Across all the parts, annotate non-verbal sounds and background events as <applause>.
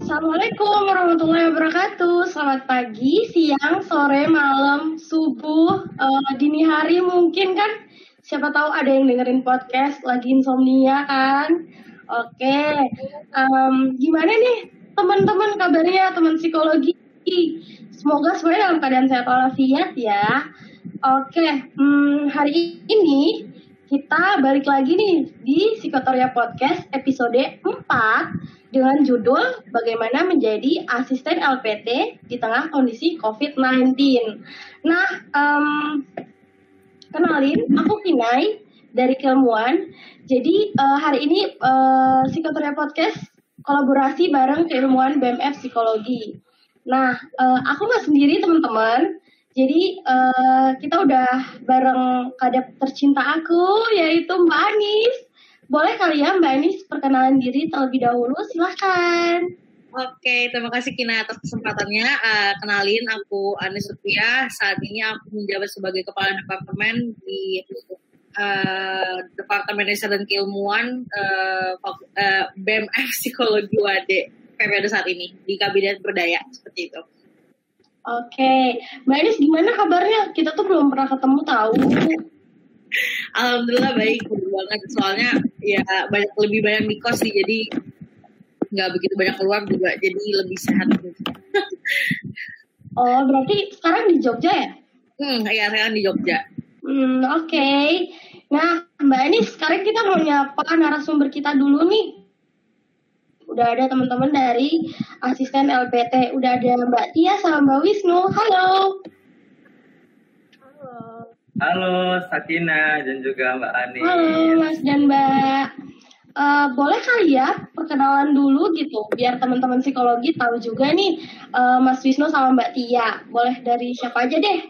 Assalamualaikum warahmatullahi wabarakatuh. Selamat pagi, siang, sore, malam, subuh, eh, dini hari mungkin kan. Siapa tahu ada yang dengerin podcast lagi insomnia kan. Oke, em, gimana nih teman-teman kabarnya teman psikologi? Semoga semuanya dalam keadaan sehat walafiat ya. Oke, hmm, hari ini kita balik lagi nih di Psikotoria Podcast episode 4 dengan judul Bagaimana Menjadi Asisten LPT di Tengah Kondisi COVID-19. Nah, em, kenalin, aku Kinai dari Keilmuan. Jadi eh, hari ini eh, Psikotoria Podcast kolaborasi bareng Keilmuan BMF Psikologi. Nah, eh, aku nggak sendiri teman-teman. Jadi eh, kita udah bareng kadep tercinta aku yaitu Mbak Anis. Boleh kali ya Mbak Anis perkenalan diri terlebih dahulu, silahkan. Oke, terima kasih Kina atas kesempatannya. Eh, kenalin, aku Anis Sutia. Saat ini aku menjabat sebagai Kepala Departemen di eh, Departemen Riset dan Keilmuan eh, BMF Psikologi UAD periode saat ini di Kabinet Berdaya seperti itu. Oke, Mbak Anis gimana kabarnya? Kita tuh belum pernah ketemu tahu. Alhamdulillah baik, banget. Soalnya ya banyak lebih banyak di kos sih, jadi nggak begitu banyak keluar juga, jadi lebih sehat. <laughs> Oh, berarti sekarang di Jogja ya? Hmm, ya sekarang di Jogja. Hmm, oke. Nah, Mbak Anis, sekarang kita mau nyapa narasumber kita dulu nih. Udah ada teman-teman dari asisten LPT. Udah ada Mbak Tia sama Mbak Wisnu. Halo. Halo Sakina dan juga Mbak Ani. Halo Mas dan Mbak. Eh, boleh kali ya perkenalan dulu gitu, biar teman-teman psikologi tahu juga nih eh, Mas Wisnu sama Mbak Tia. Boleh dari siapa aja deh?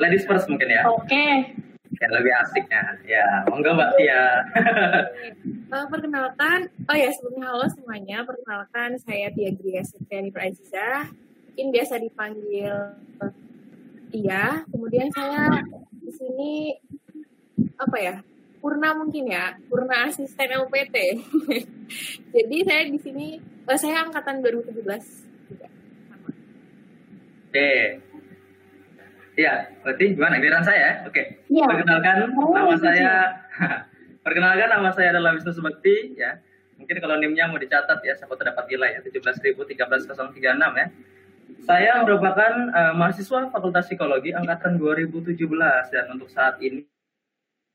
Ladies first mungkin ya. Oke. Ya, lebih asiknya. Ya, monggo Mbak Tia. <laughs> Eh, perkenalkan, oh ya sebelumnya halo semuanya, perkenalkan saya Tia Gria Sutriani Praziza, mungkin biasa dipanggil Tia, kemudian saya di sini apa ya, Purna mungkin ya, Purna asisten LPT. <laughs> Jadi saya di sini, eh, saya angkatan 2017 juga. Sama. Oke. Ya, berarti gimana giliran saya? Oke. Iya. Perkenalkan Oh, nama saya <laughs> Perkenalkan nama saya adalah Wisnu Subakti ya. Mungkin kalau NIM-nya mau dicatat ya, siapa terdapat nilai ya 17.13036 ya. Saya merupakan eh, mahasiswa Fakultas Psikologi angkatan 2017 dan untuk saat ini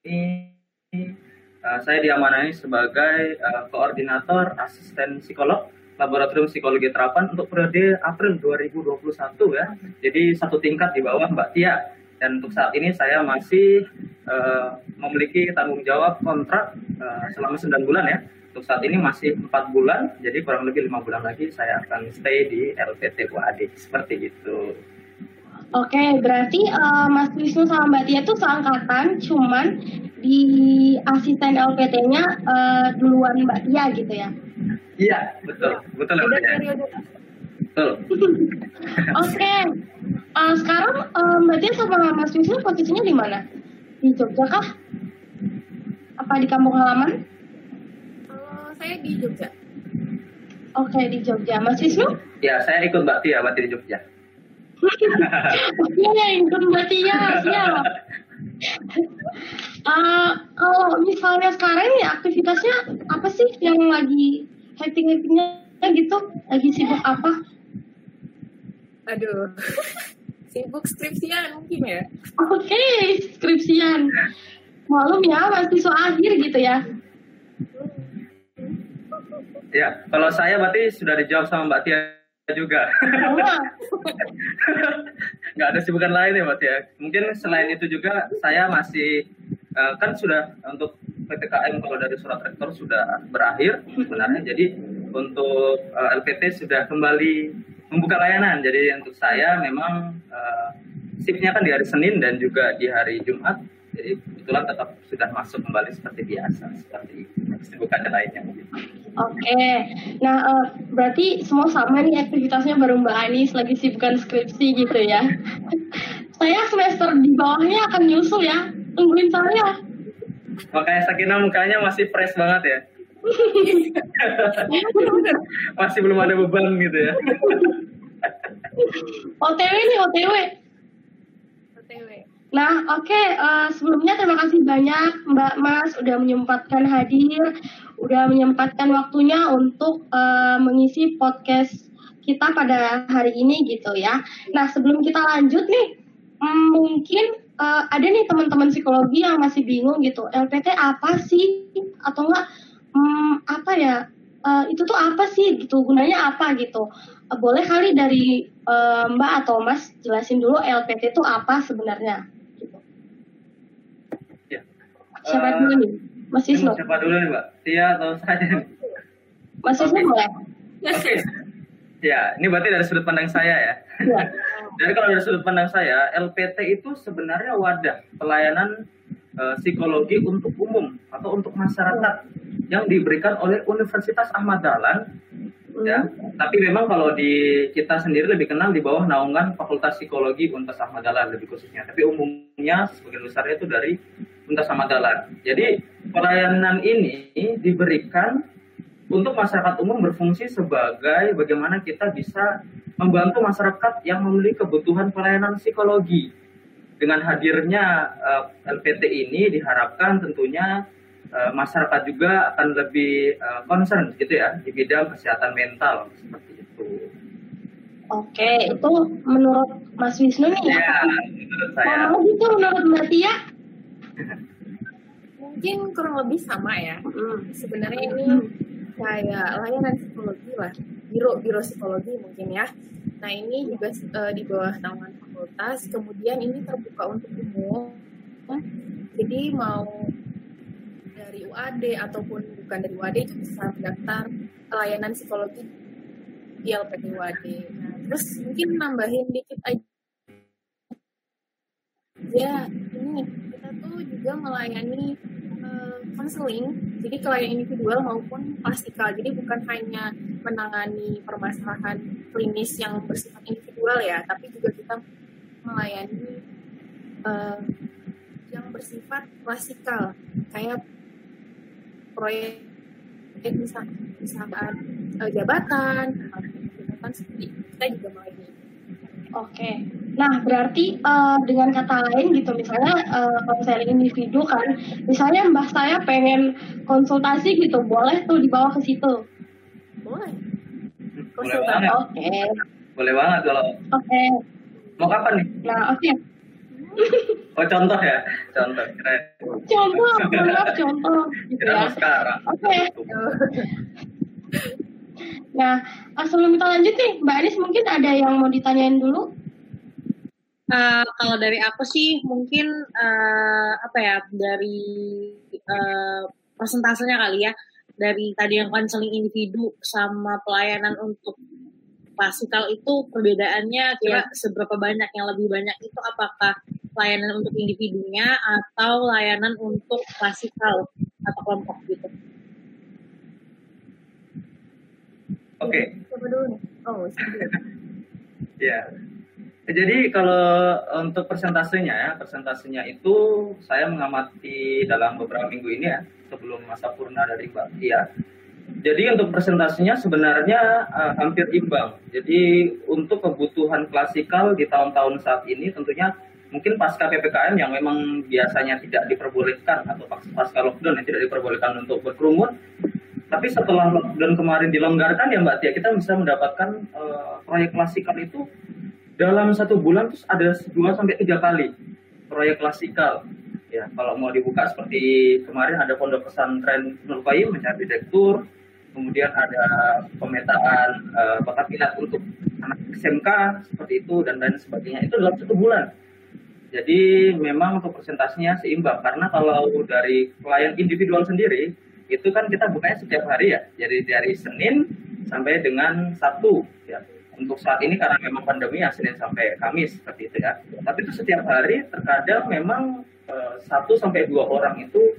eh, saya diamanai sebagai eh, koordinator asisten psikolog Laboratorium Psikologi Terapan untuk periode April 2021 ya. Jadi satu tingkat di bawah Mbak Tia. Dan untuk saat ini saya masih eh, memiliki tanggung jawab kontrak eh, selama 9 bulan ya. Untuk saat ini masih empat bulan, jadi kurang lebih lima bulan lagi saya akan stay di LPT UAD seperti itu. Oke, berarti eh, Mas Wisnu sama Mbak Tia tuh seangkatan, cuman di asisten LPT-nya eh, duluan Mbak Tia gitu ya. Iya, betul, betul ya, Beda periode. Betul. Oke, Eh, sekarang eh, Mbak Tia sama Mas Wisnu posisinya di mana? Di Jogja kah? Apa di kampung halaman? Eh, saya di Jogja. Oke, di Jogja. Mas Wisnu? Ya, saya ikut Mbak Tia, berarti di Jogja. Oke, <laughs> ikut Mbak Tia, siap. Eh, kalau misalnya sekarang ya aktivitasnya apa sih yang lagi hektik-hektiknya gitu? Lagi sibuk apa? Aduh, sibuk skripsian mungkin ya. Oke, skripsian. Malum ya, mahasiswa akhir gitu ya. Ya, kalau saya berarti sudah dijawab sama Mbak Tia juga. Nggak ada sibukan lain ya Mbak Tia. Mungkin selain itu juga saya masih eh, kan sudah untuk PPKM kalau dari surat rektor sudah berakhir sebenarnya. Jadi untuk eh, LPT sudah kembali membuka layanan. Jadi untuk saya memang eh, shiftnya kan di hari Senin dan juga di hari Jumat. Jadi kebetulan tetap sudah masuk kembali seperti biasa, seperti kesibukan yang lainnya. Oke, nah eh, berarti semua sama nih aktivitasnya baru Mbak Anis lagi sibukan skripsi gitu ya. <laughs> Saya semester di bawahnya akan nyusul ya, tungguin saya. Makanya Sakina mukanya masih fresh banget ya. <laughs> masih belum ada beban gitu ya. OTW nih OTW. OTW. Nah, oke. eh, sebelumnya terima kasih banyak Mbak Mas udah menyempatkan hadir, udah menyempatkan waktunya untuk eh, mengisi podcast kita pada hari ini gitu ya. Nah, sebelum kita lanjut nih, mm, mungkin eh, ada nih teman-teman psikologi yang masih bingung gitu. LPT apa sih? Atau enggak hmm, apa ya? eh, itu tuh apa sih gitu? Gunanya apa gitu? Eh, boleh kali dari eh, Mbak atau Mas jelasin dulu LPT itu apa sebenarnya? Gitu. Ya. Siapa Eh, dulu nih? Mas mau siapa dulu nih Mbak? Tia atau saya? Mas Wisnu Oke. boleh? Oke. Ya, ini berarti dari sudut pandang saya ya. Iya. <laughs> Jadi kalau dari sudut pandang saya, LPT itu sebenarnya wadah pelayanan eh, psikologi untuk umum atau untuk masyarakat yang diberikan oleh Universitas Ahmad Dahlan ya. Tapi memang kalau di kita sendiri lebih kenal di bawah naungan Fakultas Psikologi Universitas Ahmad Dahlan lebih khususnya. Tapi umumnya sebagian besarnya itu dari Universitas Ahmad Dahlan. Jadi pelayanan ini diberikan untuk masyarakat umum berfungsi sebagai bagaimana kita bisa membantu masyarakat yang memiliki kebutuhan pelayanan psikologi. Dengan hadirnya eh, LPT ini diharapkan tentunya eh, masyarakat juga akan lebih eh, concern gitu ya di bidang kesehatan mental seperti itu. Oke, itu menurut Mas Wisnu nih ya. Ya, menurut saya. Kalau gitu menurut Mbak Tia? Mungkin kurang lebih sama ya. Hmm. Sebenarnya ini kayak layanan psikologi lah, biro biro psikologi mungkin ya. Nah ini juga eh, di bawah naungan fakultas. Kemudian ini terbuka untuk umum. Jadi mau dari UAD ataupun bukan dari UAD itu bisa mendaftar layanan psikologi di LPT UAD. Nah, terus mungkin nambahin dikit aja. Ya, ini kita tuh juga melayani konseling, jadi klien individual maupun klasikal. Jadi bukan hanya menangani permasalahan klinis yang bersifat individual ya, tapi juga kita melayani eh, yang bersifat klasikal, kayak proyek misal, misalkan eh, jabatan, jabatan seperti kita juga melayani. Oke. Nah, berarti eh, dengan kata lain gitu, misalnya eh, konseling individu kan, misalnya mbah saya pengen konsultasi gitu, boleh tuh dibawa ke situ. Boleh. Boleh banget. Oke, Boleh banget kalau oke. mau kapan nih? Nah, oke. Oh contoh ya, contoh keren. Contoh, maaf contoh gitu ya. sekarang. Oke. <laughs> Nah, eh, sebelum kita lanjut nih, Mbak Anis mungkin ada yang mau ditanyain dulu? Eh, kalau dari aku sih mungkin eh, apa ya dari eh, persentasenya kali ya dari tadi yang konseling individu sama pelayanan untuk klasikal itu perbedaannya kira seberapa banyak yang lebih banyak itu apakah layanan untuk individunya atau layanan untuk klasikal atau kelompok gitu. Oke. Nih. Oh. <laughs> Ya. Jadi kalau untuk persentasenya ya, persentasenya itu saya mengamati dalam beberapa minggu ini ya, sebelum masa purna dari Mbak Tia. Jadi untuk persentasenya sebenarnya eh, hampir imbang. Jadi untuk kebutuhan klasikal di tahun-tahun saat ini tentunya mungkin pasca PPKM yang memang biasanya tidak diperbolehkan atau pas- pasca lockdown yang tidak diperbolehkan untuk berkerumun. Tapi setelah lockdown kemarin dilonggarkan ya Mbak Tia, kita bisa mendapatkan eh, proyek klasikal itu dalam satu bulan terus ada dua sampai tiga kali proyek klasikal. Ya kalau mau dibuka seperti kemarin ada pondok pesantren Nur Qayyim mencari direktur kemudian ada pemetaan eh, bakat minat untuk anak SMK seperti itu dan lain sebagainya. Itu dalam satu bulan. Jadi memang untuk presentasinya seimbang karena kalau dari klien individual sendiri itu kan kita bukanya setiap hari ya jadi dari Senin sampai dengan Sabtu ya untuk saat ini karena memang pandemi ya Senin sampai Kamis seperti itu ya. Tapi itu setiap hari terkadang memang eh, satu sampai dua orang itu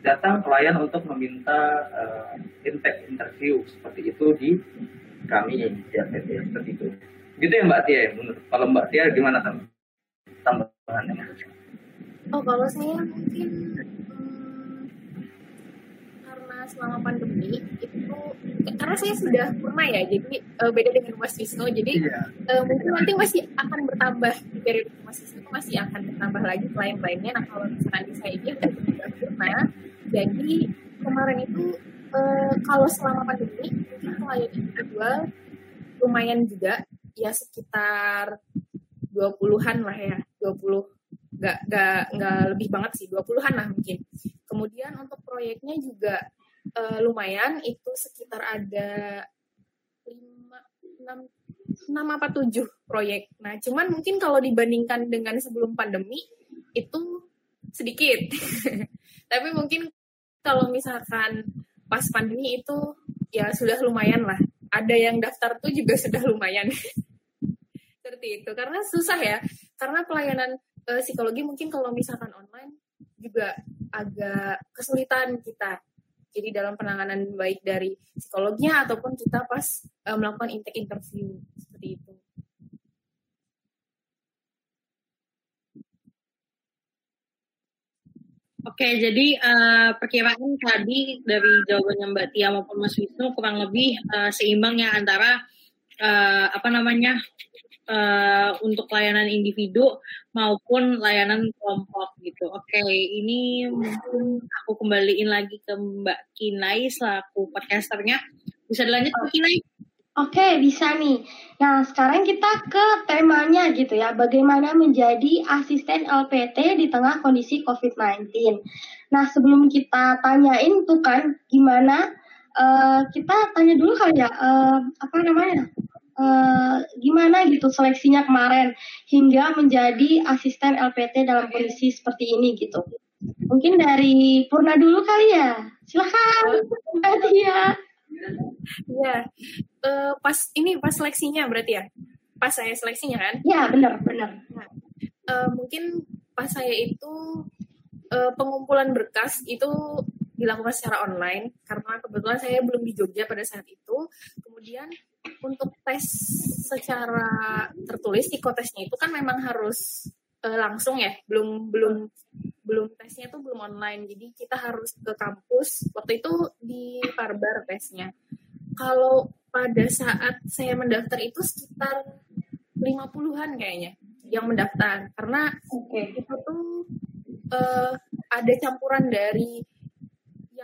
datang klien untuk meminta eh, intake interview seperti itu di kami di RPT seperti itu. Gitu ya Mbak Tia. ya, Menurut kalau Mbak Tia gimana tam tambahannya? Oh, kalau saya mungkin selama pandemi itu karena saya sudah pernah ya, jadi uh, beda dengan Mas Wisnu, jadi Iya. uh, mungkin nanti masih akan bertambah di periode Mas Wisnu itu masih akan bertambah lagi klien-kliennya. Nah, kalau misalnya saya ini udah sudah pernah, jadi kemarin itu uh, kalau selama pandemi mungkin klien individual lumayan juga ya sekitar 20-an lah ya, 20 nggak nggak nggak lebih banget sih 20-an lah mungkin. Kemudian untuk proyeknya juga eh, lumayan itu sekitar ada 5 6 6 apa 7 proyek. Nah, cuman mungkin kalau dibandingkan dengan sebelum pandemi itu sedikit. <laughs> Tapi mungkin kalau misalkan pas pandemi itu ya sudah lumayan lah. Ada yang daftar tuh juga <laughs> sudah lumayan. Seperti itu. Karena susah ya. Karena pelayanan eh, psikologi mungkin kalau misalkan online juga agak kesulitan kita. Jadi dalam penanganan baik dari psikolognya ataupun kita pas eh, melakukan intake interview seperti itu. Oke, jadi eh, perkiraan tadi dari jawabannya Mbak Tia maupun Mas Wisnu kurang lebih eh, seimbang ya antara eh, apa namanya eh, untuk layanan individu maupun layanan kelompok gitu. Oke, ini mungkin aku kembaliin lagi ke Mbak Kinai selaku podcasternya. Bisa dilanjut Mbak Kinai? Oke, bisa nih. Nah, sekarang kita ke temanya gitu ya. Bagaimana menjadi asisten LPT di tengah kondisi COVID-19. Nah, sebelum kita tanyain tuh kan gimana, eh, kita tanya dulu kali ya, eh, apa namanya? Eh, gimana gitu seleksinya kemarin hingga menjadi asisten LPT dalam kondisi seperti ini gitu. Mungkin dari Purna dulu kali ya. Silahkan, Mbak Tia. <laughs> Iya. Eh, pas ini pas seleksinya berarti ya. Pas saya seleksinya kan. Ya, benar, benar. Eh, mungkin pas saya itu eh, pengumpulan berkas itu dilakukan secara online karena kebetulan saya belum di Jogja pada saat itu. Kemudian untuk tes secara tertulis psikotesnya itu kan memang harus eh, langsung ya, belum belum belum tesnya tuh belum online. Jadi kita harus ke kampus. Waktu itu di Parbar tesnya. Kalau pada saat saya mendaftar itu sekitar 50-an kayaknya yang mendaftar karena Oke. itu tuh eh, ada campuran dari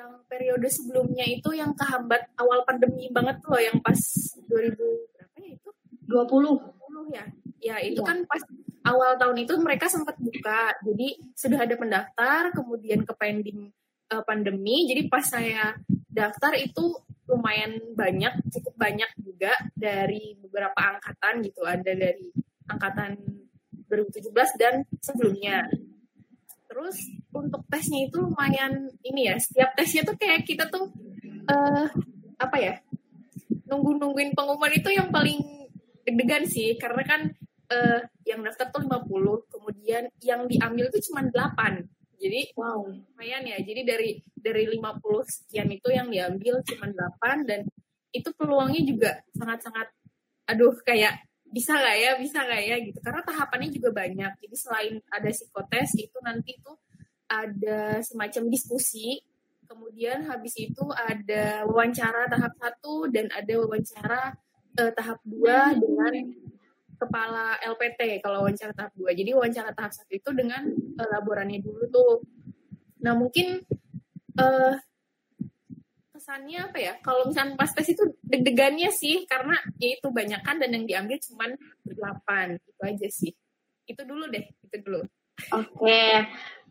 yang periode sebelumnya itu yang kehambat awal pandemi banget tuh loh yang pas 2000 berapa ya itu? 20. 20 ya? Ya itu Iya. kan pas awal tahun itu mereka sempat buka. Jadi sudah ada pendaftar kemudian ke pending eh, pandemi. Jadi pas saya daftar itu lumayan banyak cukup banyak juga dari beberapa angkatan gitu. Ada dari angkatan 2017 dan sebelumnya. Terus untuk tesnya itu lumayan ini ya setiap tesnya tuh kayak kita tuh eh apa ya nunggu nungguin pengumuman itu yang paling deg-degan sih. Karena kan eh, yang daftar tuh 50 kemudian yang diambil tuh cuma 8 jadi Wow. lumayan ya. Jadi dari dari 50 sekian itu yang diambil cuma 8 dan itu peluangnya juga sangat-sangat aduh kayak bisa nggak ya bisa nggak ya gitu. Karena tahapannya juga banyak. Jadi selain ada psikotes itu nanti tuh ada semacam diskusi. Kemudian habis itu ada wawancara tahap satu dan ada wawancara eh, tahap dua dengan kepala LPT kalau wawancara tahap dua. Jadi wawancara tahap satu itu dengan eh, laborannya dulu tuh. Nah mungkin eh kesannya apa ya? Kalau misalnya pas tes itu deg-degannya sih karena ya itu banyak kan dan yang diambil cuma 8 itu aja sih. Itu dulu deh itu dulu. Oke.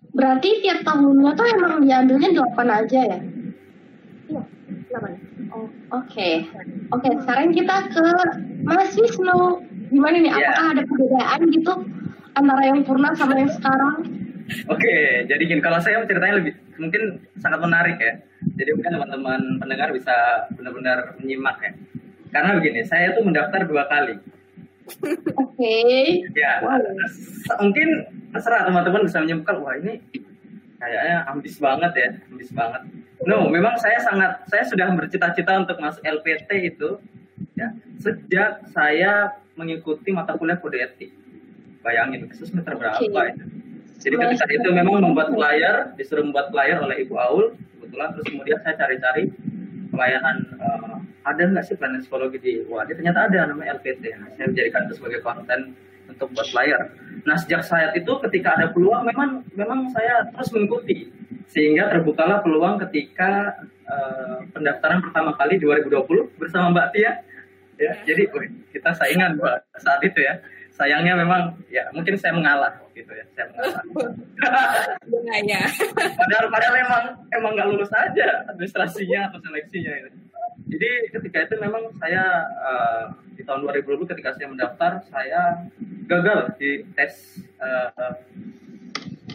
Berarti tiap tahunnya tuh emang diambilnya 8 aja ya? iya 8 Oh, Oke. Oke, sekarang kita ke Mas Wisnu. Gimana nih? Iya. Apakah ada perbedaan gitu antara yang purna sama yang sekarang? Oke, jadi gini, kalau saya ceritanya lebih mungkin sangat menarik ya. Jadi mungkin teman-teman pendengar bisa benar-benar menyimak ya. Karena begini, saya tuh mendaftar dua kali. Oke. Ya, Wow. mungkin terserah teman-teman bisa menyimpulkan, wah ini kayaknya ambis banget ya, ambis banget. No, memang saya sangat, saya sudah bercita-cita untuk masuk LPT itu ya sejak saya mengikuti mata kuliah kode etik. Bayangin, itu semester berapa Oke. itu? Jadi ketika itu memang membuat flyer, disuruh membuat flyer oleh Ibu Aul, kebetulan terus kemudian saya cari-cari pelayanan ada nggak sih pelayanan psikologi di UAD? Ternyata ada namanya LPT. Nah, saya menjadikan itu sebagai konten untuk buat flyer. Nah sejak saat itu ketika ada peluang memang memang saya terus mengikuti sehingga terbukalah peluang ketika uh, pendaftaran pertama kali 2020 bersama Mbak Tia. Ya, jadi kita saingan Mbak saat itu ya sayangnya memang ya mungkin saya mengalah gitu ya saya mengalah <laughs> ya padahal padahal emang emang nggak lulus aja administrasinya atau seleksinya itu jadi ketika itu memang saya uh, di tahun 2020 ketika saya mendaftar saya gagal di tes uh,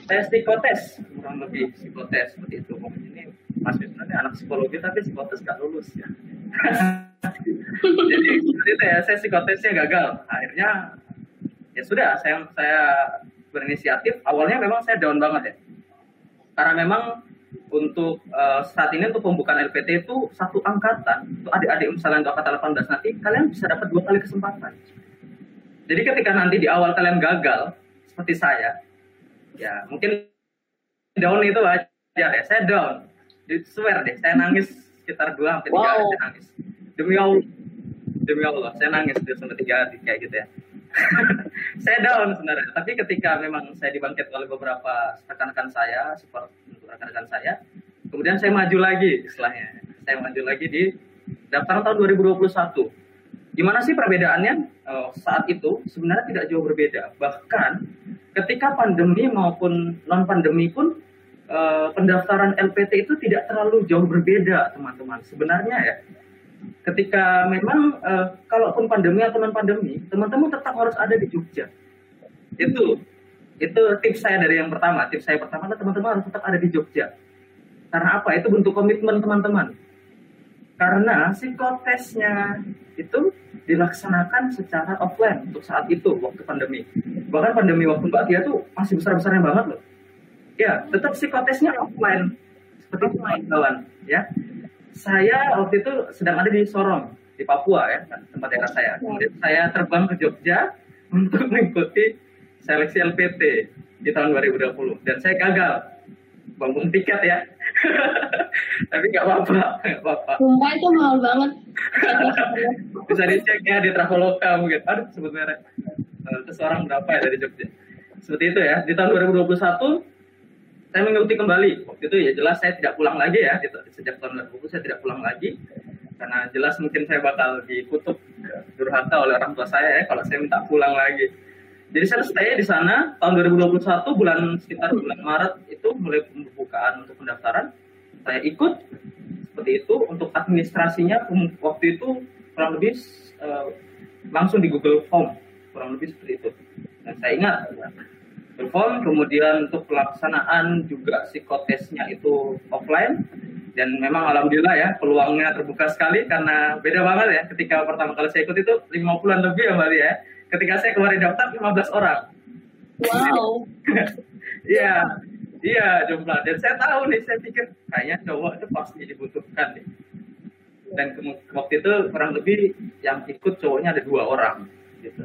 tes psikotes kurang lebih psikotes seperti itu. Ini masih sebenarnya anak psikologi tapi psikotes nggak lulus ya. Jadi seperti itu ya saya psikotesnya gagal. Akhirnya ya sudah saya saya berinisiatif. Awalnya memang saya down banget ya. Karena memang untuk uh, saat ini untuk pembukaan LPT itu satu angkatan. Untuk adik-adik misalnya untuk angkatan 18 nanti kalian bisa dapat dua kali kesempatan. Jadi ketika nanti di awal kalian gagal seperti saya ya mungkin down itu aja ya. Saya down. Di swear deh saya nangis sekitar dua sampai tiga wow. hari saya nangis. Demi Allah. Demi Allah saya nangis sampai tiga hari kayak gitu ya. <laughs> Saya down sebenarnya. Tapi ketika memang saya dibangkit oleh beberapa rekan-rekan saya, support untuk rekan-rekan saya, kemudian saya maju lagi istilahnya. Saya maju lagi di daftar tahun 2021. Gimana sih perbedaannya? Oh, saat itu sebenarnya tidak jauh berbeda. Bahkan ketika pandemi maupun non pandemi pun uh, pendaftaran LPT itu tidak terlalu jauh berbeda, teman-teman. Sebenarnya ya, ketika memang uh, kalaupun pandemi atau non pandemi teman-teman tetap harus ada di Jogja itu itu tips saya dari yang pertama. Tips saya pertama teman-teman harus tetap ada di Jogja. Karena apa? Itu bentuk komitmen teman-teman. Karena psikotesnya itu dilaksanakan secara offline untuk saat itu waktu pandemi. Bahkan pandemi waktu Mbak Tia tuh masih besar-besarnya banget loh. Ya tetap psikotesnya offline. Seperti kawan ya. Saya waktu itu sedang ada di Sorong di Papua ya tempat daerah saya. Kemudian saya terbang ke Jogja untuk <laughs> mengikuti seleksi LPT di tahun 2020 dan saya gagal bangun tiket ya. <laughs> Tapi nggak apa-apa, nggak apa-apa. Sumpah itu mahal banget. <laughs> Bisa dicek ya di Traveloka mungkin. Aduh sebut merek. Uh, seorang berapa ya dari Jogja? Seperti itu ya. Di tahun 2021 saya mengikuti kembali waktu itu ya jelas saya tidak pulang lagi ya gitu. sejak tahun 2020 saya tidak pulang lagi karena jelas mungkin saya bakal dikutuk durhaka oleh orang tua saya ya kalau saya minta pulang lagi jadi saya stay di sana tahun 2021 bulan sekitar bulan Maret itu mulai pembukaan untuk pendaftaran. Saya ikut seperti itu. Untuk administrasinya waktu itu kurang lebih uh, langsung di Google Form. Kurang lebih seperti itu. Dan saya ingat perform kemudian untuk pelaksanaan juga psikotesnya itu offline. Dan memang alhamdulillah ya peluangnya terbuka sekali karena beda banget ya. Ketika pertama kali saya ikut itu 50-an lebih ya Mbak ya ketika saya kemarin daftar 15 orang. Wow. <laughs> Iya. Iya jumlah. Dan saya tahu nih saya pikir kayaknya cowok itu pasti dibutuhkan nih. Dan waktu itu kurang lebih yang ikut cowoknya ada dua orang gitu.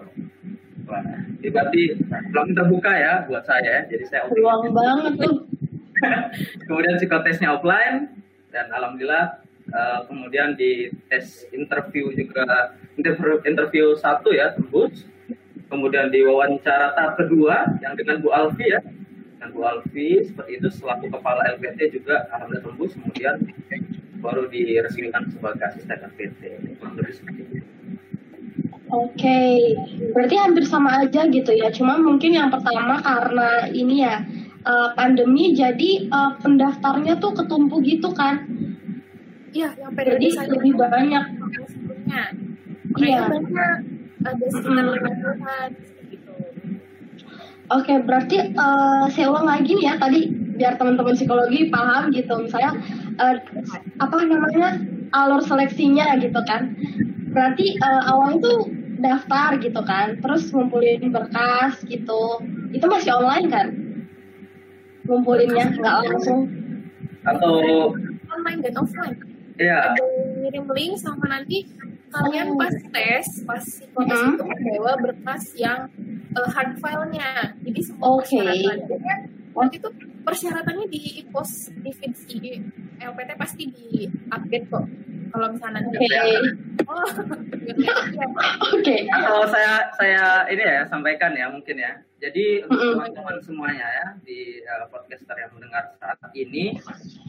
Berarti belum terbuka ya buat saya. Jadi saya Peluang banget tuh. <laughs> kemudian psikotesnya offline dan alhamdulillah uh, kemudian di tes interview juga interview, interview satu ya tembus. Kemudian di wawancara tahap kedua yang dengan Bu Alfi ya. Dan Bu Alfi seperti itu selaku kepala LPT juga alhamdulillah tembus. Kemudian baru diresmikan sebagai asisten LPT. Lebih seperti. Oke, okay. berarti hampir sama aja gitu ya. Cuma mungkin yang pertama karena ini ya uh, pandemi, jadi uh, pendaftarnya tuh ketumpu gitu kan? Iya, yang jadi lebih banyak. Iya. Ada sekitar lima gitu. Oke, berarti uh, saya ulang lagi nih ya tadi biar teman-teman psikologi paham gitu. Misalnya uh, apa namanya alur seleksinya gitu kan. Berarti uh, awalnya tuh daftar gitu kan terus ngumpulin berkas gitu itu masih online kan ngumpulinnya nggak langsung atau online dan offline iya ada ngirim link sama nanti kalian oh. pas tes pas psikotes mm -hmm. itu bawa berkas yang uh, hard filenya. Jadi semua Oke. persyaratannya nanti tuh persyaratannya di post di feed di LPT pasti di update kok. Kalau misalnya nanti Oke. oh iya. Oke. Nah, kalau saya saya ini ya sampaikan ya mungkin ya. Jadi untuk teman-teman semuanya ya di uh, podcaster yang mendengar saat ini,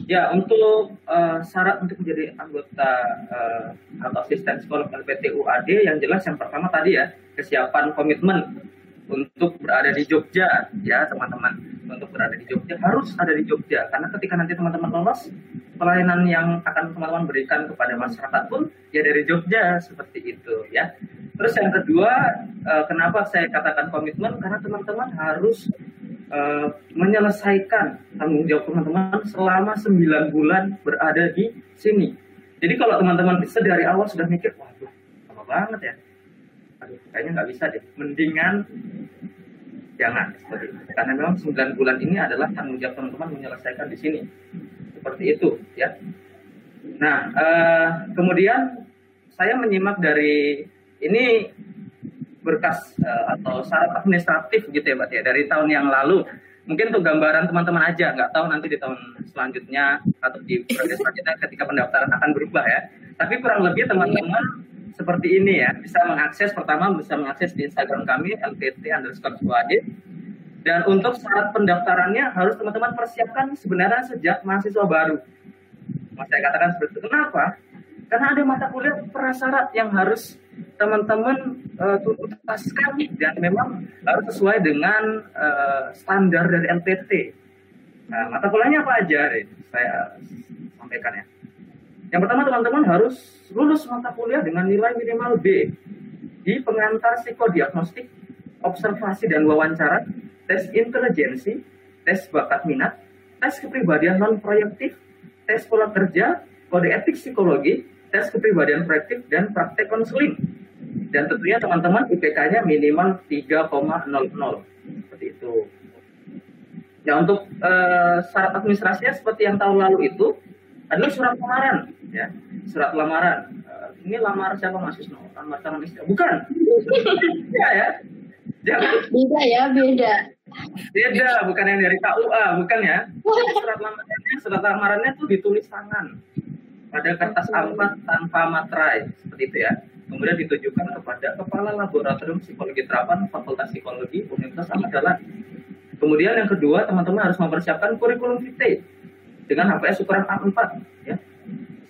ya untuk uh, syarat untuk menjadi anggota uh, atau asisten sekolah LPT UAD yang jelas yang pertama tadi ya kesiapan komitmen untuk berada di Jogja ya teman-teman. Untuk berada di Jogja harus ada di Jogja. Karena ketika nanti teman-teman lolos pelayanan yang akan teman-teman berikan kepada masyarakat pun ya dari Jogja seperti itu ya. Terus yang kedua eh, kenapa saya katakan komitmen? Karena teman-teman harus eh, menyelesaikan tanggung jawab teman-teman selama 9 bulan berada di sini. Jadi kalau teman-teman bisa dari awal sudah mikir waduh lama banget ya kayaknya nggak bisa deh. Mendingan jangan seperti itu. Karena memang 9 bulan ini adalah tanggung jawab teman-teman menyelesaikan di sini. Seperti itu ya. Nah eh, kemudian saya menyimak dari ini berkas eh, atau syarat administratif gitu ya Mbak ya dari tahun yang lalu. Mungkin untuk gambaran teman-teman aja nggak tahu nanti di tahun selanjutnya atau di periode selanjutnya ketika pendaftaran akan berubah ya. Tapi kurang lebih teman-teman seperti ini ya. Bisa mengakses pertama bisa mengakses di Instagram kami lpt underscore suade dan untuk syarat pendaftarannya harus teman-teman persiapkan sebenarnya sejak mahasiswa baru. Mas saya katakan seperti itu. Kenapa? Karena ada mata kuliah prasyarat yang harus teman-teman uh, tuntaskan dan memang harus sesuai dengan eh, standar dari LPT nah mata kuliahnya apa aja? Saya sampaikan ya yang pertama teman-teman harus lulus mata kuliah dengan nilai minimal B di pengantar psikodiagnostik, observasi dan wawancara, tes intelijensi, tes bakat minat, tes kepribadian non proyektif, tes pola kerja, kode etik psikologi, tes kepribadian proyektif dan praktek konseling. Dan tentunya teman-teman IPK-nya minimal 3,00 seperti itu. Ya untuk eh, syarat administrasinya seperti yang tahun lalu itu adalah surat lamaran ya. Surat lamaran. Eh, ini lamar siapa Mas Wisnu? Lamar calon istri. Bukan. Ya. Ya jangan Beda ya, beda. beda bukan yang dari KUA bukan ya. Surat lamarannya surat lamarannya tuh ditulis tangan. Pada kertas A4 tanpa materai seperti itu ya. Kemudian ditujukan kepada kepala laboratorium psikologi terapan Fakultas Psikologi Universitas Ahmad Dahlan kemudian yang kedua teman-teman harus mempersiapkan kurikulum vitae dengan HPS ukuran A4 ya.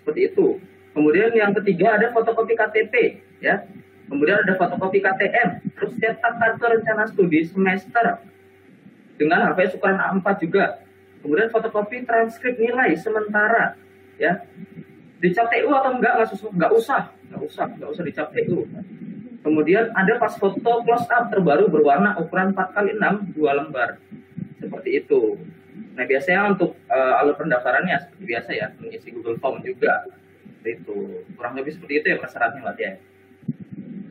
Seperti itu. Kemudian yang ketiga ada fotokopi KTP ya. Kemudian ada fotokopi KTM terus cetak kartu rencana studi semester dengan HPS ukuran A4 juga. Kemudian fotokopi transkrip nilai sementara ya. Dicap TU atau enggak? Nggak usah nggak usah. Nggak usah nggak usah dicap TU kemudian ada pas foto close up terbaru berwarna ukuran 4 kali 6 dua lembar. Seperti itu Nah biasanya untuk eh, alur pendaftarannya seperti biasa ya mengisi Google Form juga itu kurang lebih seperti itu ya persyaratnya Mbak Tia.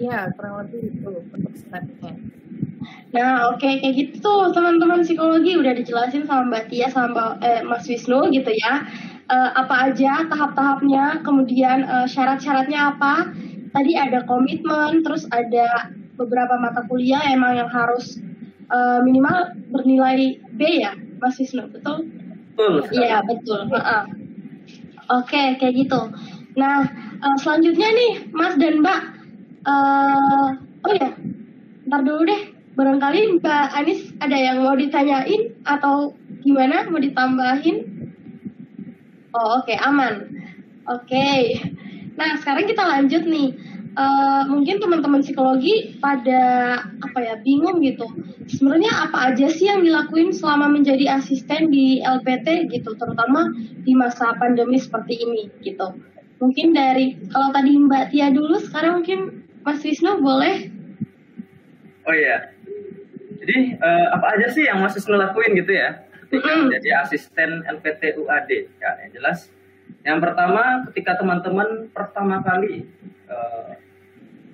Ya, kurang lebih itu untuk syaratnya. Nah, oke kayak gitu teman-teman psikologi udah dijelasin sama Mbak Tia sama eh, Mas Wisnu gitu ya. Eh, apa aja tahap-tahapnya, kemudian eh, syarat-syaratnya apa? Tadi ada komitmen, terus ada beberapa mata kuliah emang yang harus eh, minimal bernilai B ya, Wisnu, betul? Betul. Iya betul. Heeh. Oke kayak gitu. Nah eh, selanjutnya nih Mas dan Mbak. eh oh ya, ntar dulu deh. Barangkali Mbak Anis ada yang mau ditanyain atau gimana? Mau ditambahin? Oh oke aman. Oke. Nah sekarang kita lanjut nih. Eh, mungkin teman-teman psikologi pada apa ya bingung gitu. Sebenarnya apa aja sih yang dilakuin selama menjadi asisten di LPT gitu, terutama di masa pandemi seperti ini gitu. Mungkin dari kalau tadi Mbak Tia dulu, sekarang mungkin Mas Wisnu boleh. Oh iya. Jadi eh, apa aja sih yang masih lakuin gitu ya? Ketika Mm-mm. menjadi asisten LPT UAD. Ya, yang jelas. Yang pertama ketika teman-teman pertama kali eh,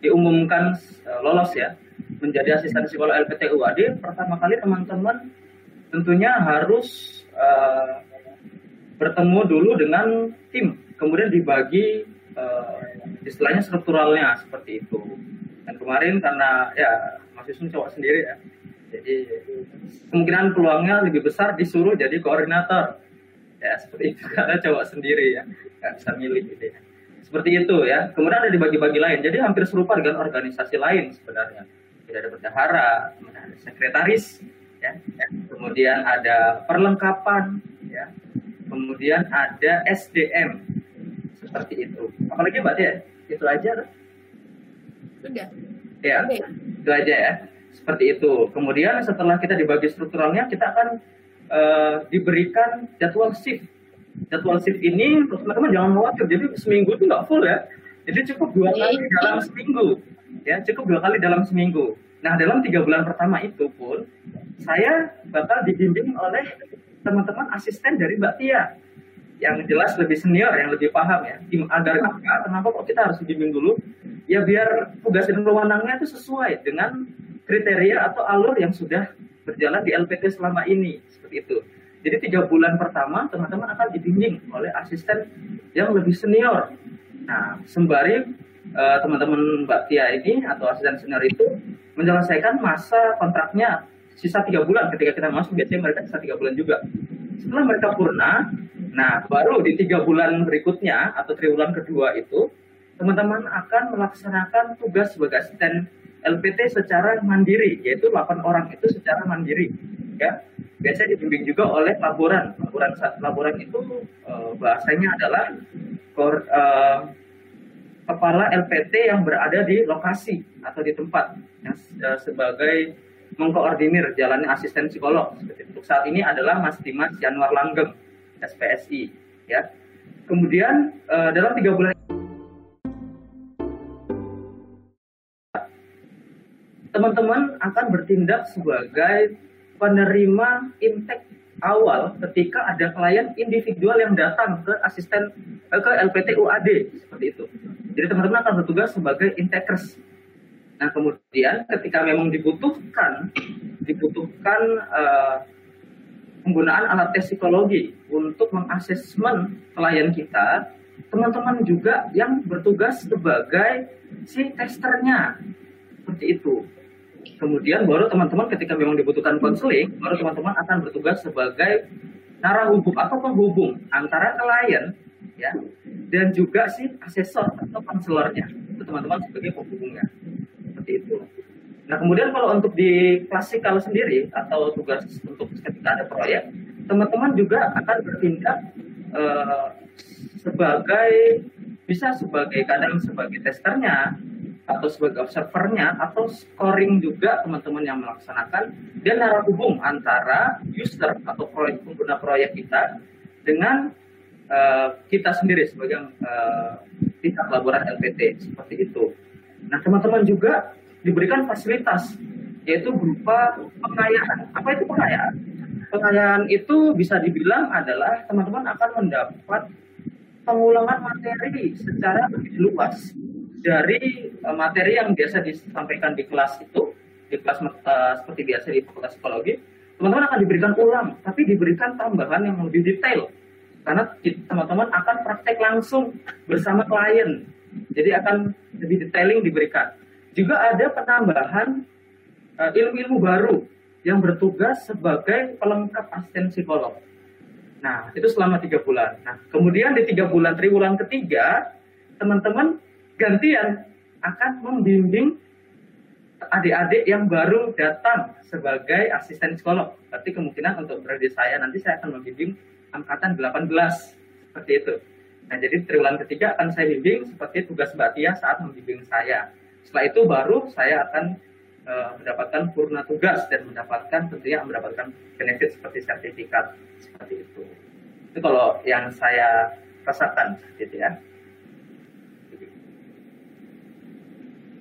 diumumkan eh, lolos ya menjadi asisten psikolog LPT UAD, pertama kali teman-teman tentunya harus eh, bertemu dulu dengan tim, kemudian dibagi eh, istilahnya strukturalnya seperti itu. Dan kemarin karena ya Mas mahasiswa cowok sendiri ya. Jadi kemungkinan peluangnya lebih besar disuruh jadi koordinator. Ya seperti itu karena cowok sendiri ya, nggak bisa milih gitu ya. Seperti itu ya. Kemudian ada dibagi-bagi lain. Jadi hampir serupa dengan organisasi lain sebenarnya. Tidak ada bendahara, kemudian ada sekretaris, ya. ya. Kemudian ada perlengkapan, ya. Kemudian ada SDM seperti itu. Apalagi mbak Tia? Itu aja? Sudah. Ya, itu aja ya. Seperti itu. Kemudian setelah kita dibagi strukturalnya, kita akan eh, diberikan jadwal shift. Jadwal shift ini, teman-teman jangan khawatir. Jadi seminggu itu nggak full ya. Jadi cukup dua kali dalam seminggu. Ya, cukup dua kali dalam seminggu. Nah, dalam tiga bulan pertama itu pun, saya bakal dibimbing oleh teman-teman asisten dari Mbak Tia yang jelas lebih senior, yang lebih paham ya. Agar apa? Kenapa kok kita harus dibimbing dulu? Ya biar tugas dan wewenangnya itu sesuai dengan kriteria atau alur yang sudah berjalan di LPT selama ini seperti itu. Jadi tiga bulan pertama teman-teman akan dibimbing oleh asisten yang lebih senior. Nah, sembari eh, teman-teman Mbak Tia ini atau asisten senior itu menyelesaikan masa kontraknya sisa tiga bulan ketika kita masuk biasanya mereka sisa tiga bulan juga. Setelah mereka purna, nah baru di tiga bulan berikutnya atau triwulan kedua itu teman-teman akan melaksanakan tugas sebagai asisten LPT secara mandiri, yaitu 8 orang itu secara mandiri. Ya, biasanya dibimbing juga oleh laboran. Laboran laboran itu eh, bahasanya adalah kor- eh, kepala LPT yang berada di lokasi atau di tempat yang eh, sebagai mengkoordinir jalannya asisten psikolog. Seperti. Untuk saat ini adalah Mas Dimas Januar Langgeng, SPSI. Ya. Kemudian eh, dalam tiga bulan teman-teman akan bertindak sebagai penerima intake awal ketika ada klien individual yang datang ke asisten eh, ke LPT UAD seperti itu. Jadi teman-teman akan bertugas sebagai intakers. Nah kemudian ketika memang dibutuhkan dibutuhkan eh, penggunaan alat tes psikologi untuk mengasesmen klien kita, teman-teman juga yang bertugas sebagai si testernya seperti itu. Kemudian baru teman-teman ketika memang dibutuhkan konseling, baru teman-teman akan bertugas sebagai narah hubung atau penghubung antara klien ya dan juga si asesor atau konselornya. Itu teman-teman sebagai penghubungnya. Seperti itu. Nah, kemudian kalau untuk di klasikal sendiri atau tugas untuk ketika ada proyek, teman-teman juga akan bertindak eh, sebagai bisa sebagai kadang sebagai testernya atau sebagai observernya atau scoring juga teman-teman yang melaksanakan dan narah hubung antara user atau proyek pengguna proyek kita dengan eh, kita sendiri sebagai eh, pihak laboran LPT seperti itu. Nah teman-teman juga diberikan fasilitas yaitu berupa pengayaan. Apa itu pengayaan? Pengayaan itu bisa dibilang adalah teman-teman akan mendapat pengulangan materi secara lebih luas dari uh, materi yang biasa disampaikan di kelas itu di kelas uh, seperti biasa di fakultas psikologi teman-teman akan diberikan ulang tapi diberikan tambahan yang lebih detail. Karena teman-teman akan praktek langsung bersama klien. Jadi akan lebih detailing diberikan. Juga ada penambahan uh, ilmu-ilmu baru yang bertugas sebagai pelengkap asisten psikolog. Nah, itu selama tiga bulan. Nah, kemudian di tiga bulan triwulan ketiga, teman-teman gantian akan membimbing adik-adik yang baru datang sebagai asisten psikolog. Berarti kemungkinan untuk berada saya nanti saya akan membimbing angkatan 18 seperti itu. Nah, jadi triwulan ketiga akan saya bimbing seperti tugas Mbak Tia saat membimbing saya. Setelah itu baru saya akan uh, mendapatkan purna tugas dan mendapatkan tentunya mendapatkan benefit seperti sertifikat seperti itu. Itu kalau yang saya rasakan gitu ya.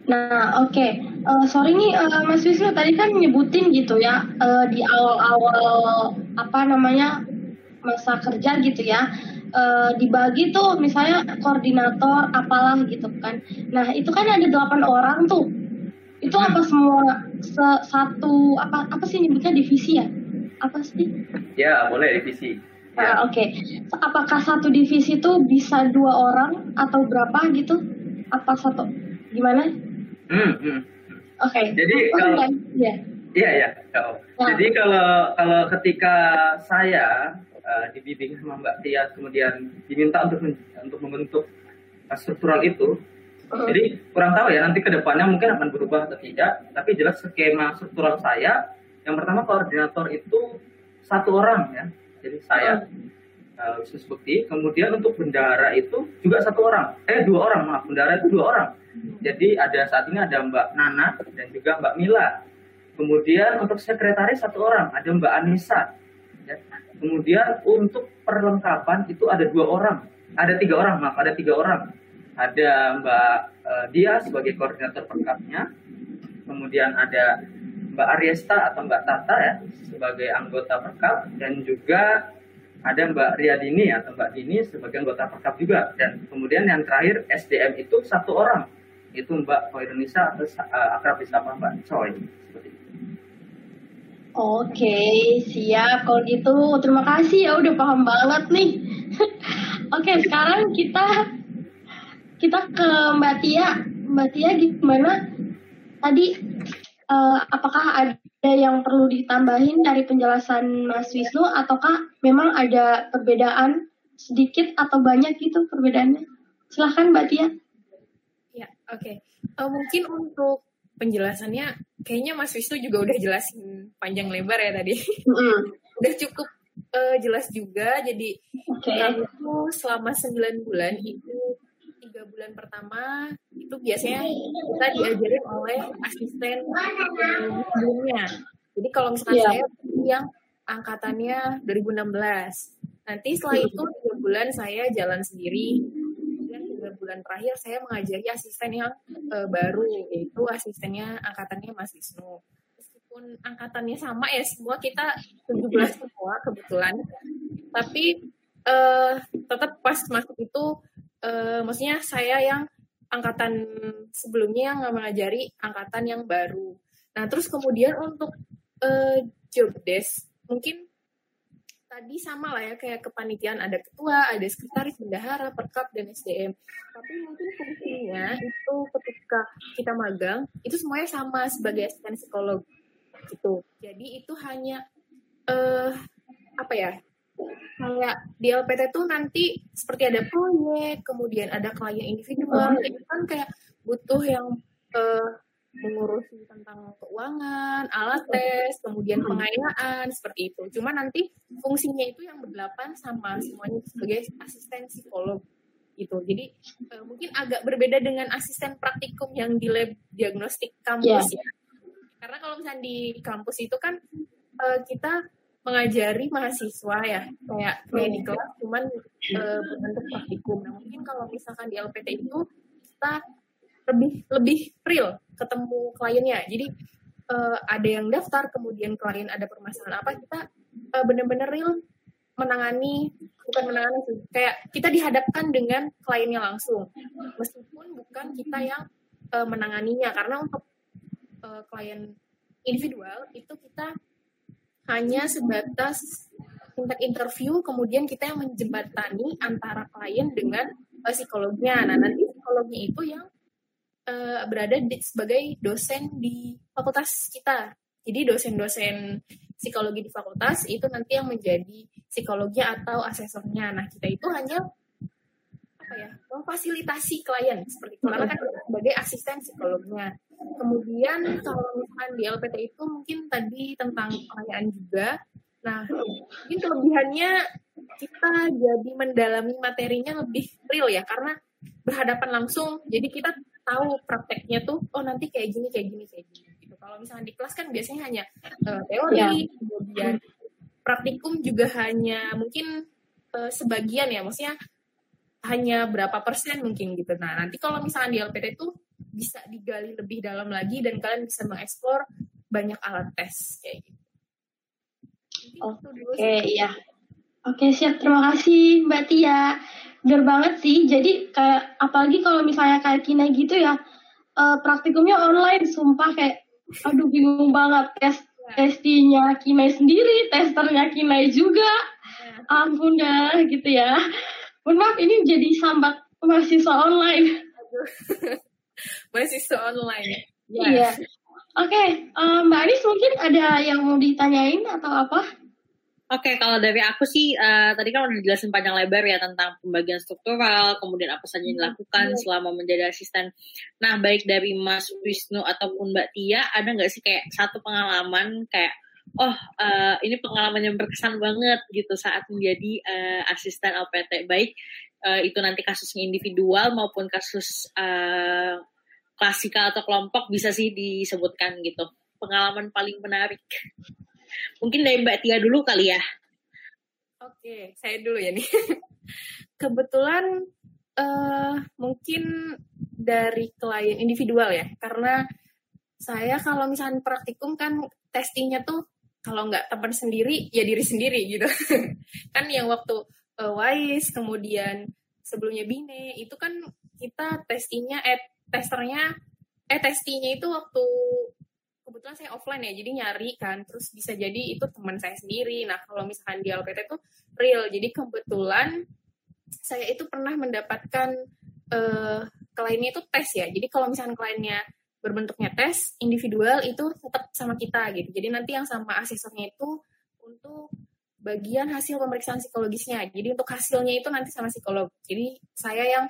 Nah, oke. Eh, sorry nih, eh, Mas Wisnu tadi kan nyebutin gitu ya eh, di awal-awal apa namanya masa kerja gitu ya. eh, dibagi tuh misalnya koordinator apalah gitu kan. Nah, itu kan ada delapan orang tuh. Itu apa semua se- satu apa apa sih nyebutnya divisi ya? Apa sih? Ya, boleh divisi. Ya. Ah, Oke, apakah satu divisi itu bisa dua orang atau berapa gitu? Apa satu? Gimana? Hmm, hmm. Oke. Jadi Oh, kalau enggak. Iya. Iya ya. Oh. Nah. Jadi kalau kalau ketika saya uh, dibimbing sama Mbak Tia kemudian diminta untuk men- untuk membentuk struktural itu, Uh-uh. jadi kurang tahu ya nanti ke depannya mungkin akan berubah atau tidak. Tapi jelas skema struktural saya yang pertama koordinator itu satu orang ya. Jadi saya uh, Wisnu Bukti. Kemudian untuk bendara itu juga satu orang. Eh dua orang maaf bendara itu dua orang. Jadi ada saat ini ada Mbak Nana dan juga Mbak Mila. Kemudian untuk sekretaris satu orang, ada Mbak Anissa. Ya. Kemudian untuk perlengkapan itu ada dua orang, ada tiga orang, maaf ada tiga orang. Ada Mbak eh, Dia sebagai koordinator perlengkapnya. Kemudian ada Mbak Ariesta atau Mbak Tata ya sebagai anggota perkap dan juga ada Mbak Riyadini atau Mbak Dini sebagai anggota perkap juga dan kemudian yang terakhir SDM itu satu orang itu Mbak Koirunisa atau uh, akrab disapa Mbak Choi seperti itu. Oke, siap. Kalau gitu, terima kasih ya udah paham banget nih. <laughs> Oke, sekarang kita kita ke Mbak Tia. Mbak Tia gimana? Tadi eh, apakah ada yang perlu ditambahin dari penjelasan Mas Wisnu ataukah memang ada perbedaan sedikit atau banyak gitu perbedaannya? Silahkan Mbak Tia. Ya, oke. Eh, mungkin untuk penjelasannya, kayaknya Mas Wisnu juga udah jelasin panjang lebar ya tadi. Mm-mm. <laughs> udah cukup eh, jelas juga. Jadi. Kami itu selama 9 bulan itu tiga bulan pertama itu biasanya kita diajarin oleh asisten sebelumnya. Jadi kalau misalkan Iya. saya yang angkatannya 2016, nanti setelah itu tiga bulan saya jalan sendiri. Kemudian tiga bulan terakhir saya mengajari asisten yang eh, baru yaitu asistennya angkatannya Mas Wisnu. Meskipun angkatannya sama ya semua kita 17 semua kebetulan. Tapi eh tetap pas masuk itu eh maksudnya saya yang angkatan sebelumnya yang mengajari angkatan yang baru. Nah, terus kemudian untuk eh job desk mungkin tadi sama lah ya kayak kepanitiaan ada ketua, ada sekretaris, bendahara, perkap dan SDM. Tapi mungkin fungsinya itu ketika kita magang itu semuanya sama sebagai asisten psikolog gitu. Jadi itu hanya eh apa ya? Kayak di LPT tuh nanti seperti ada proyek, kemudian ada klien individual, itu kan kayak butuh yang eh, mengurusi tentang keuangan, alat tes, kemudian pengayaan seperti itu. Cuma nanti fungsinya itu yang berdelapan sama semuanya sebagai asisten psikolog gitu. Jadi eh, mungkin agak berbeda dengan asisten praktikum yang di lab diagnostik kampus ya. Karena kalau misalnya di kampus itu kan eh, kita mengajari mahasiswa ya kayak kayak di kelas cuman eh, berbentuk praktikum. Nah mungkin kalau misalkan di LPT itu kita lebih lebih real ketemu kliennya. Jadi eh, ada yang daftar kemudian klien ada permasalahan apa kita eh, benar-benar real menangani bukan menangani sih kayak kita dihadapkan dengan kliennya langsung meskipun bukan kita yang eh, menanganinya karena untuk eh, klien individual itu kita hanya sebatas tingkat interview, kemudian kita yang menjembatani antara klien dengan uh, psikolognya. Nah, nanti psikolognya itu yang uh, berada di, sebagai dosen di fakultas kita. Jadi dosen-dosen psikologi di fakultas itu nanti yang menjadi psikolognya atau asesornya. Nah, kita itu hanya apa ya memfasilitasi klien seperti itu karena kan sebagai asisten psikolognya kemudian kalau misalkan di LPT itu mungkin tadi tentang pelayanan juga nah mungkin kelebihannya kita jadi mendalami materinya lebih real ya karena berhadapan langsung jadi kita tahu prakteknya tuh oh nanti kayak gini kayak gini kayak gini gitu kalau misalnya di kelas kan biasanya hanya uh, teori Ya. kemudian praktikum juga hanya mungkin uh, sebagian ya maksudnya hanya berapa persen mungkin gitu. Nah, nanti kalau misalnya di LPT itu bisa digali lebih dalam lagi dan kalian bisa mengeksplor banyak alat tes kayak gitu. Oke, sih. ya. Oke, siap. Terima kasih, Mbak Tia. Bener banget sih. Jadi kayak apalagi kalau misalnya kayak Kina gitu ya, eh, praktikumnya online, sumpah kayak, aduh bingung banget tes testinya Kinai sendiri, testernya Kinai juga. Nah, Ampun dah, gitu ya. Mohon maaf, ini jadi sambat mahasiswa online. aduh. <laughs> Mahasiswa online. Ya. Iya. Oke, um, Mbak Anis mungkin ada yang mau ditanyain atau apa? Oke, kalau dari aku sih uh, tadi kan udah dijelasin panjang lebar ya tentang pembagian struktural, kemudian apa saja yang dilakukan hmm. selama menjadi asisten. Nah, baik dari Mas Wisnu ataupun Mbak Tia, ada nggak sih kayak satu pengalaman kayak oh uh, ini pengalaman yang berkesan banget gitu saat menjadi uh, asisten LPT baik uh, itu nanti kasusnya individual maupun kasus uh, klasikal atau kelompok bisa sih disebutkan gitu pengalaman paling menarik. Mungkin dari Mbak Tia dulu kali ya. Oke, saya dulu ya nih. <laughs> Kebetulan uh, mungkin dari klien individual ya, karena saya kalau misalnya praktikum kan testingnya tuh kalau nggak teman sendiri ya diri sendiri gitu. <laughs> kan yang waktu uh, WISE kemudian sebelumnya Bine itu kan kita testingnya eh testernya eh testingnya itu waktu kebetulan saya offline ya jadi nyari kan terus bisa jadi itu teman saya sendiri. Nah kalau misalkan di LPT itu real. Jadi kebetulan saya itu pernah mendapatkan uh, kliennya itu tes ya. Jadi kalau misalkan kliennya berbentuknya tes individual itu tetap sama kita gitu. Jadi nanti yang sama asesornya itu untuk bagian hasil pemeriksaan psikologisnya. Jadi untuk hasilnya itu nanti sama psikolog. Jadi saya yang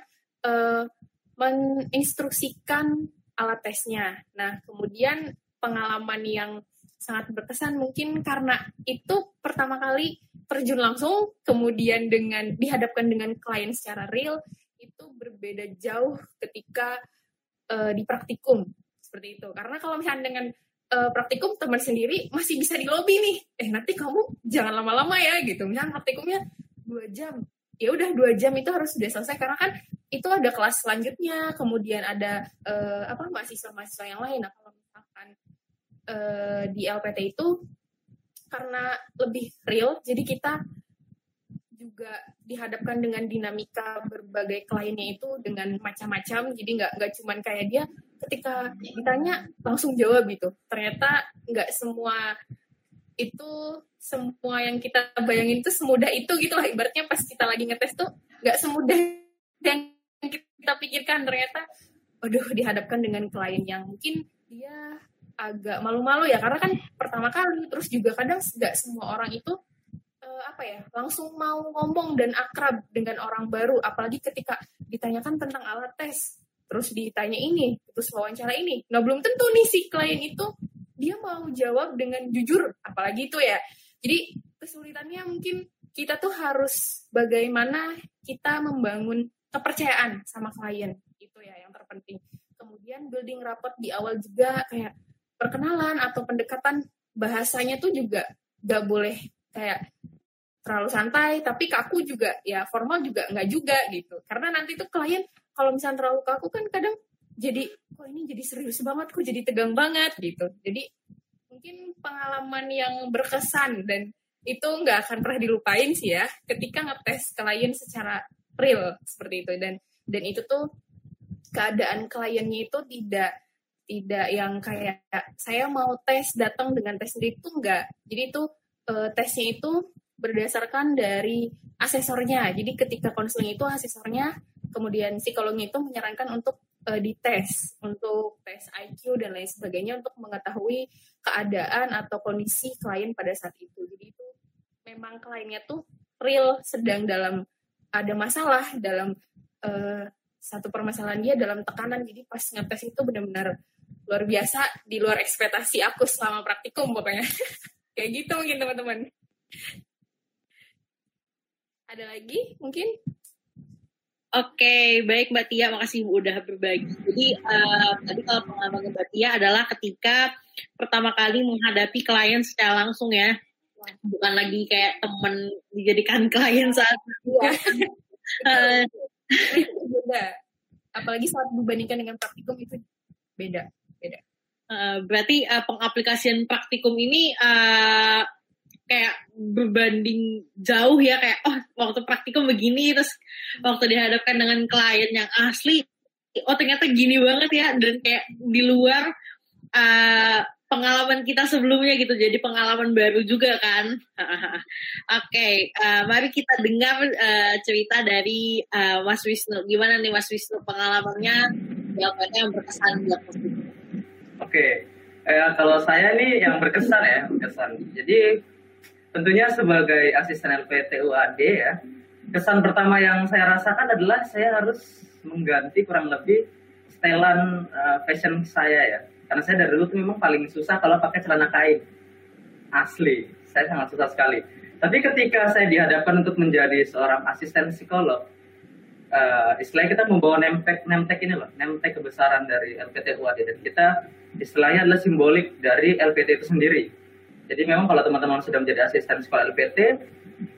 uh, menginstruksikan alat tesnya. Nah kemudian pengalaman yang sangat berkesan mungkin karena itu pertama kali terjun langsung kemudian dengan dihadapkan dengan klien secara real itu berbeda jauh ketika uh, di praktikum. Seperti itu. Karena kalau misalnya dengan uh, praktikum teman sendiri masih bisa di lobby nih. Eh nanti kamu jangan lama-lama ya gitu. Misalnya praktikumnya dua jam ya udah dua jam itu harus sudah selesai. Karena kan itu ada kelas selanjutnya kemudian ada uh, apa mahasiswa-mahasiswa yang lain. Nah kalau misalkan uh, di LPT itu karena lebih real, jadi kita juga dihadapkan dengan dinamika berbagai kliennya itu dengan macam-macam, jadi nggak nggak cuman kayak dia ketika ditanya langsung jawab gitu. Ternyata nggak semua itu semua yang kita bayangin itu semudah itu gitu lah. Ibaratnya pas kita lagi ngetes tuh nggak semudah yang kita pikirkan. Ternyata, aduh dihadapkan dengan klien yang mungkin dia agak malu-malu ya. Karena kan pertama kali terus juga kadang nggak semua orang itu uh, apa ya langsung mau ngomong dan akrab dengan orang baru. Apalagi ketika ditanyakan tentang alat tes terus ditanya ini terus wawancara ini. Nah belum tentu nih si klien itu dia mau jawab dengan jujur apalagi itu ya. Jadi kesulitannya mungkin kita tuh harus bagaimana kita membangun kepercayaan sama klien. Itu ya yang terpenting. Kemudian building rapport di awal juga kayak perkenalan atau pendekatan bahasanya tuh juga gak boleh kayak terlalu santai tapi kaku juga. Ya formal juga nggak juga gitu. Karena nanti tuh klien kalau misalnya terlalu kaku kan kadang jadi kok ini jadi serius banget kok jadi tegang banget gitu jadi mungkin pengalaman yang berkesan dan itu nggak akan pernah dilupain sih ya ketika ngetes klien secara real seperti itu dan dan itu tuh keadaan kliennya itu tidak tidak yang kayak saya mau tes datang dengan tes sendiri itu enggak. Jadi itu uh, tesnya itu berdasarkan dari asesornya. Jadi ketika konseling itu asesornya, kemudian psikolognya itu menyarankan untuk uh, dites, untuk tes IQ dan lain sebagainya untuk mengetahui keadaan atau kondisi klien pada saat itu. Jadi itu memang kliennya tuh real sedang dalam ada masalah dalam uh, satu permasalahan dia dalam tekanan. Jadi pas ngetes itu benar-benar luar biasa di luar ekspektasi aku selama praktikum pokoknya <laughs> kayak gitu mungkin teman-teman ada lagi mungkin Oke, baik Mbak Tia, makasih udah berbagi. Jadi uh, tadi kalau pengalaman Mbak Tia adalah ketika pertama kali menghadapi klien secara langsung ya, bukan lagi kayak temen dijadikan <laughs> klien saat iya. <laughs> uh, beda. Apalagi saat dibandingkan dengan praktikum itu beda beda. Uh, berarti uh, pengaplikasian praktikum ini uh, kayak berbanding jauh ya kayak oh waktu praktikum begini terus waktu dihadapkan dengan klien yang asli oh ternyata gini banget ya dan kayak di luar uh, pengalaman kita sebelumnya gitu jadi pengalaman baru juga kan. <laughs> Oke okay, uh, mari kita dengar uh, cerita dari uh, Mas Wisnu. Gimana nih Mas Wisnu pengalamannya? Yang yang berkesan buat Mas Oke, Ya, kalau saya nih yang berkesan ya, berkesan. Jadi tentunya sebagai asisten LPT UAD ya, kesan pertama yang saya rasakan adalah saya harus mengganti kurang lebih setelan uh, fashion saya ya. Karena saya dari dulu tuh memang paling susah kalau pakai celana kain. Asli, saya sangat susah sekali. Tapi ketika saya dihadapkan untuk menjadi seorang asisten psikolog, uh, istilahnya kita membawa nemtek nemtek ini loh nemtek kebesaran dari LPT UAD dan kita istilahnya adalah simbolik dari LPT itu sendiri jadi memang kalau teman-teman sudah menjadi asisten sekolah LPT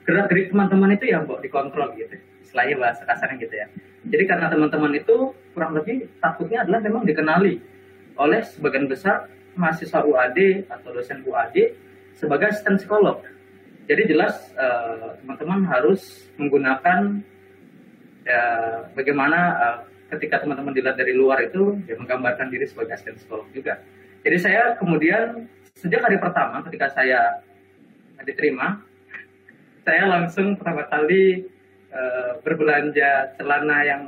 gerak gerik teman-teman itu yang bawa dikontrol gitu. Istilahnya bahasa kasarnya gitu ya. Jadi karena teman-teman itu kurang lebih takutnya adalah memang dikenali oleh sebagian besar mahasiswa UAD atau dosen UAD sebagai asisten psikolog. Jadi jelas eh, teman-teman uh, harus menggunakan ya, bagaimana uh, ketika teman-teman dilihat dari luar itu ya menggambarkan diri sebagai asisten psikolog juga. Jadi saya kemudian sejak hari pertama ketika saya diterima, saya langsung pertama kali uh, berbelanja celana yang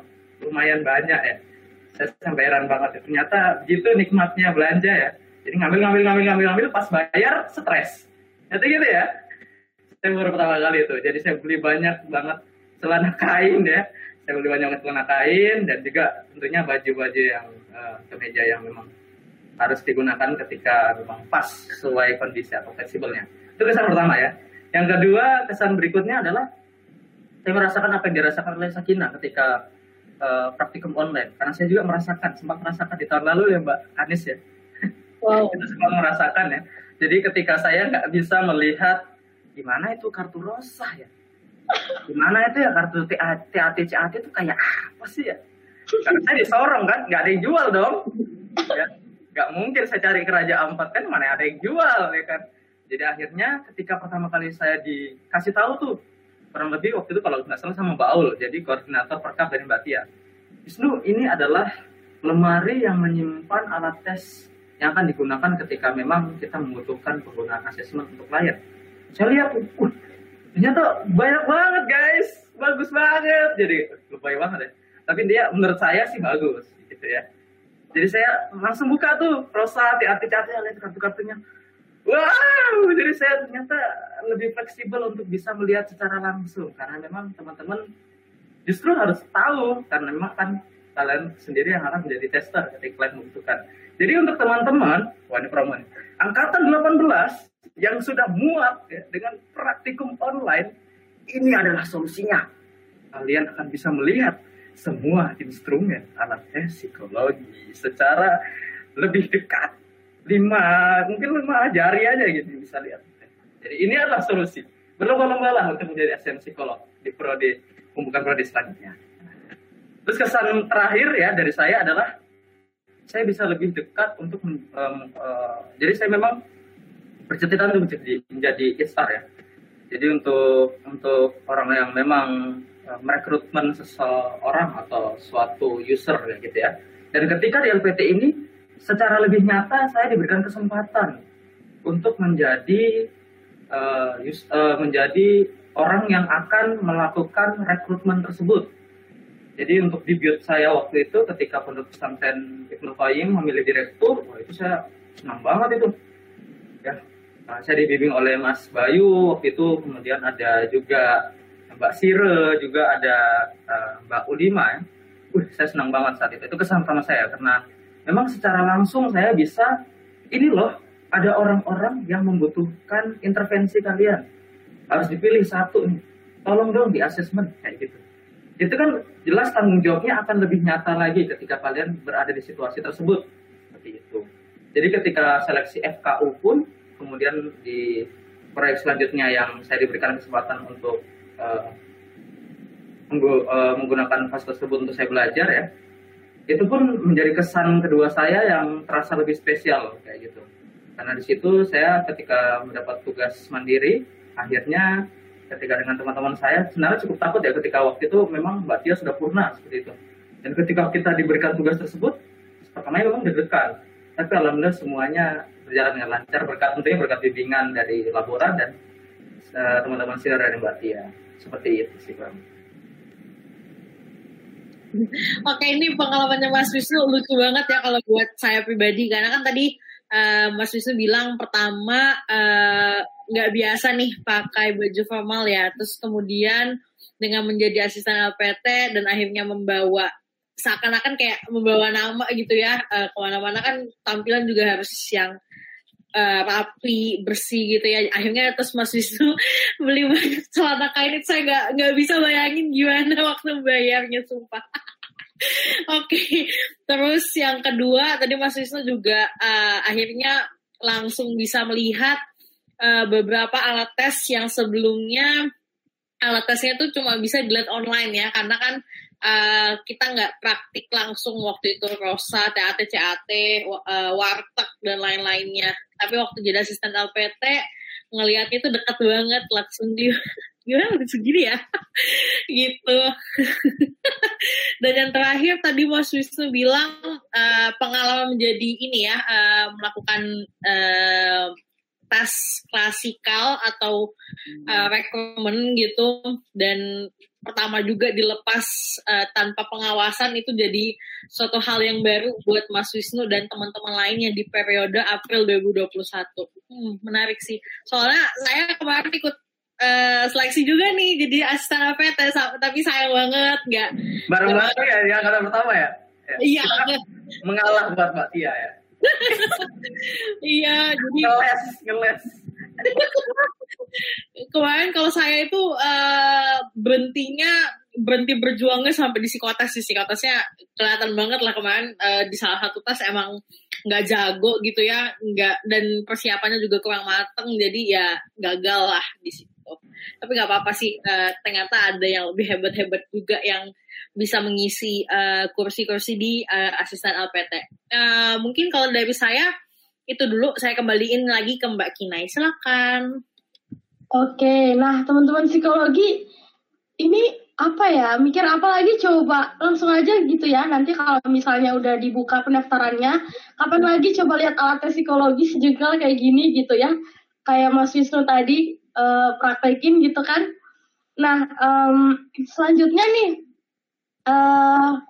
lumayan banyak ya. Saya sampai heran banget ya. Ternyata gitu nikmatnya belanja ya. Jadi ngambil ngambil ngambil ngambil ngambil pas bayar stres. Jadi gitu ya. Saya baru pertama kali itu. Jadi saya beli banyak banget celana <laughs> kain ya saya beli banyak celana kain dan juga tentunya baju-baju yang uh, kemeja yang memang harus digunakan ketika memang pas sesuai kondisi atau fleksibelnya. Itu kesan pertama ya. Yang kedua, kesan berikutnya adalah saya merasakan apa yang dirasakan oleh Sakina ketika uh, praktikum online. Karena saya juga merasakan, sempat merasakan di tahun lalu ya Mbak Anis ya. Wow. <laughs> Kita sempat merasakan ya. Jadi ketika saya nggak bisa melihat gimana itu kartu rosa ya gimana itu ya kartu TAT CAT itu kayak apa sih ya karena saya disorong kan nggak ada yang jual dong ya nggak mungkin saya cari ke Raja Ampat kan mana ada yang jual ya kan? Jadi akhirnya ketika pertama kali saya dikasih tahu tuh kurang lebih waktu itu kalau nggak salah sama Mbak Aul jadi koordinator perkap dari Mbak Tia. Wisnu ini adalah lemari yang menyimpan alat tes yang akan digunakan ketika memang kita membutuhkan penggunaan asesmen untuk klien. Saya lihat, uh, ternyata banyak banget guys. Bagus banget. Jadi lupa banget ya. Tapi dia menurut saya sih bagus gitu ya jadi saya langsung buka tuh rosa arti catnya lihat kartu-kartunya. Wow! Jadi saya ternyata lebih fleksibel untuk bisa melihat secara langsung. Karena memang teman-teman justru harus tahu karena memang kan kalian sendiri yang akan menjadi tester ketika kalian membutuhkan. Jadi untuk teman-teman wah ini promo angkatan 18 yang sudah muat ya, dengan praktikum online, ini adalah solusinya. Kalian akan bisa melihat semua instrumen tes psikologi secara lebih dekat. Lima, mungkin lima jari aja gitu bisa lihat. Jadi ini adalah solusi. Berlomba-lomba lah untuk menjadi asisten psikolog di prodi pembukaan prodi selanjutnya. Terus kesan terakhir ya dari saya adalah saya bisa lebih dekat untuk um, uh, jadi saya memang bercita-cita menjadi menjadi ya. Jadi untuk untuk orang yang memang merekrutmen seseorang atau suatu user ya gitu ya. Dan ketika di LPT ini secara lebih nyata saya diberikan kesempatan untuk menjadi uh, uh, menjadi orang yang akan melakukan rekrutmen tersebut. Jadi untuk debut saya waktu itu ketika pondok pesantren Ibnu Qayyim memilih direktur, wah itu saya senang banget itu. Ya, Nah, saya dibimbing oleh Mas Bayu waktu itu, kemudian ada juga Mbak Sire, juga ada uh, Mbak Ulima ya. Uh, saya senang banget saat itu. Itu kesan pertama saya karena memang secara langsung saya bisa ini loh ada orang-orang yang membutuhkan intervensi kalian. Harus dipilih satu nih. Tolong dong di asesmen kayak gitu. Itu kan jelas tanggung jawabnya akan lebih nyata lagi ketika kalian berada di situasi tersebut. Seperti itu. Jadi ketika seleksi FKU pun kemudian di proyek selanjutnya yang saya diberikan kesempatan untuk uh, menggunakan fase tersebut untuk saya belajar ya itu pun menjadi kesan kedua saya yang terasa lebih spesial kayak gitu. Karena di situ saya ketika mendapat tugas mandiri akhirnya ketika dengan teman-teman saya sebenarnya cukup takut ya ketika waktu itu memang Mbak Tia sudah purna seperti itu. Dan ketika kita diberikan tugas tersebut pertamanya memang deg-degan. Tapi alhamdulillah semuanya berjalan dengan lancar berkat tentunya berkat bimbingan dari laboran dan uh, teman-teman senior dari Mbak Tia seperti itu sih Bang. <laughs> Oke ini pengalamannya Mas Wisnu. Lucu banget ya kalau buat saya pribadi. Karena kan tadi uh, Mas Wisnu bilang pertama nggak uh, biasa nih pakai baju formal ya, terus kemudian dengan menjadi asisten LPT dan akhirnya membawa seakan-akan kayak membawa nama gitu ya. Uh, ke mana-mana kan tampilan juga harus yang uh, rapi bersih gitu ya. Akhirnya terus Mas Wisnu <laughs> beli banyak <laughs> celana kain itu saya nggak nggak bisa bayangin gimana waktu bayarnya sumpah. <laughs> Oke, okay. terus yang kedua tadi Mas Wisnu juga uh, akhirnya langsung bisa melihat uh, beberapa alat tes yang sebelumnya alat tesnya itu cuma bisa dilihat online ya. Karena kan uh, kita nggak praktik langsung waktu itu Rosa, TAT, CAT, uh, Warteg dan lain-lainnya. Tapi waktu jadi asisten LPT ngelihatnya itu dekat banget langsung di <laughs> gimana udah segini ya? <laughs> Gitu. <laughs> Dan yang terakhir tadi Mas Wisnu bilang uh, pengalaman menjadi ini ya uh, melakukan uh, tes klasikal atau uh, rekomen gitu dan pertama juga dilepas uh, tanpa pengawasan itu jadi suatu hal yang baru buat Mas Wisnu dan teman-teman lainnya di periode April 2021. Hmm, menarik sih. Soalnya saya kemarin ikut uh, seleksi juga nih jadi asisten APT tapi sayang banget nggak bareng-bareng ya di angkatan pertama ya, ya. iya <laughs> mengalah buat Mbak Tia ya iya jadi ngeles ngeles. Kemarin kalau saya itu uh, berhentinya berhenti berjuangnya sampai di psikotes di psikotesnya kelihatan banget lah kemarin uh, di salah satu tes emang nggak jago gitu ya nggak dan persiapannya juga kurang mateng jadi ya gagal lah di situ tapi nggak apa-apa sih uh, ternyata ada yang lebih hebat-hebat juga yang bisa mengisi kursi-kursi uh, di uh, asisten LPT uh, mungkin kalau dari saya itu dulu. Saya kembaliin lagi ke Mbak Kinai. Silakan. Oke, nah teman-teman psikologi ini apa ya? Mikir apa lagi? Coba langsung aja gitu ya. Nanti kalau misalnya udah dibuka pendaftarannya kapan lagi coba lihat alat psikologi sejengkal kayak gini gitu ya. Kayak Mas Wisnu tadi uh, praktekin gitu kan. Nah, um, selanjutnya nih, uh,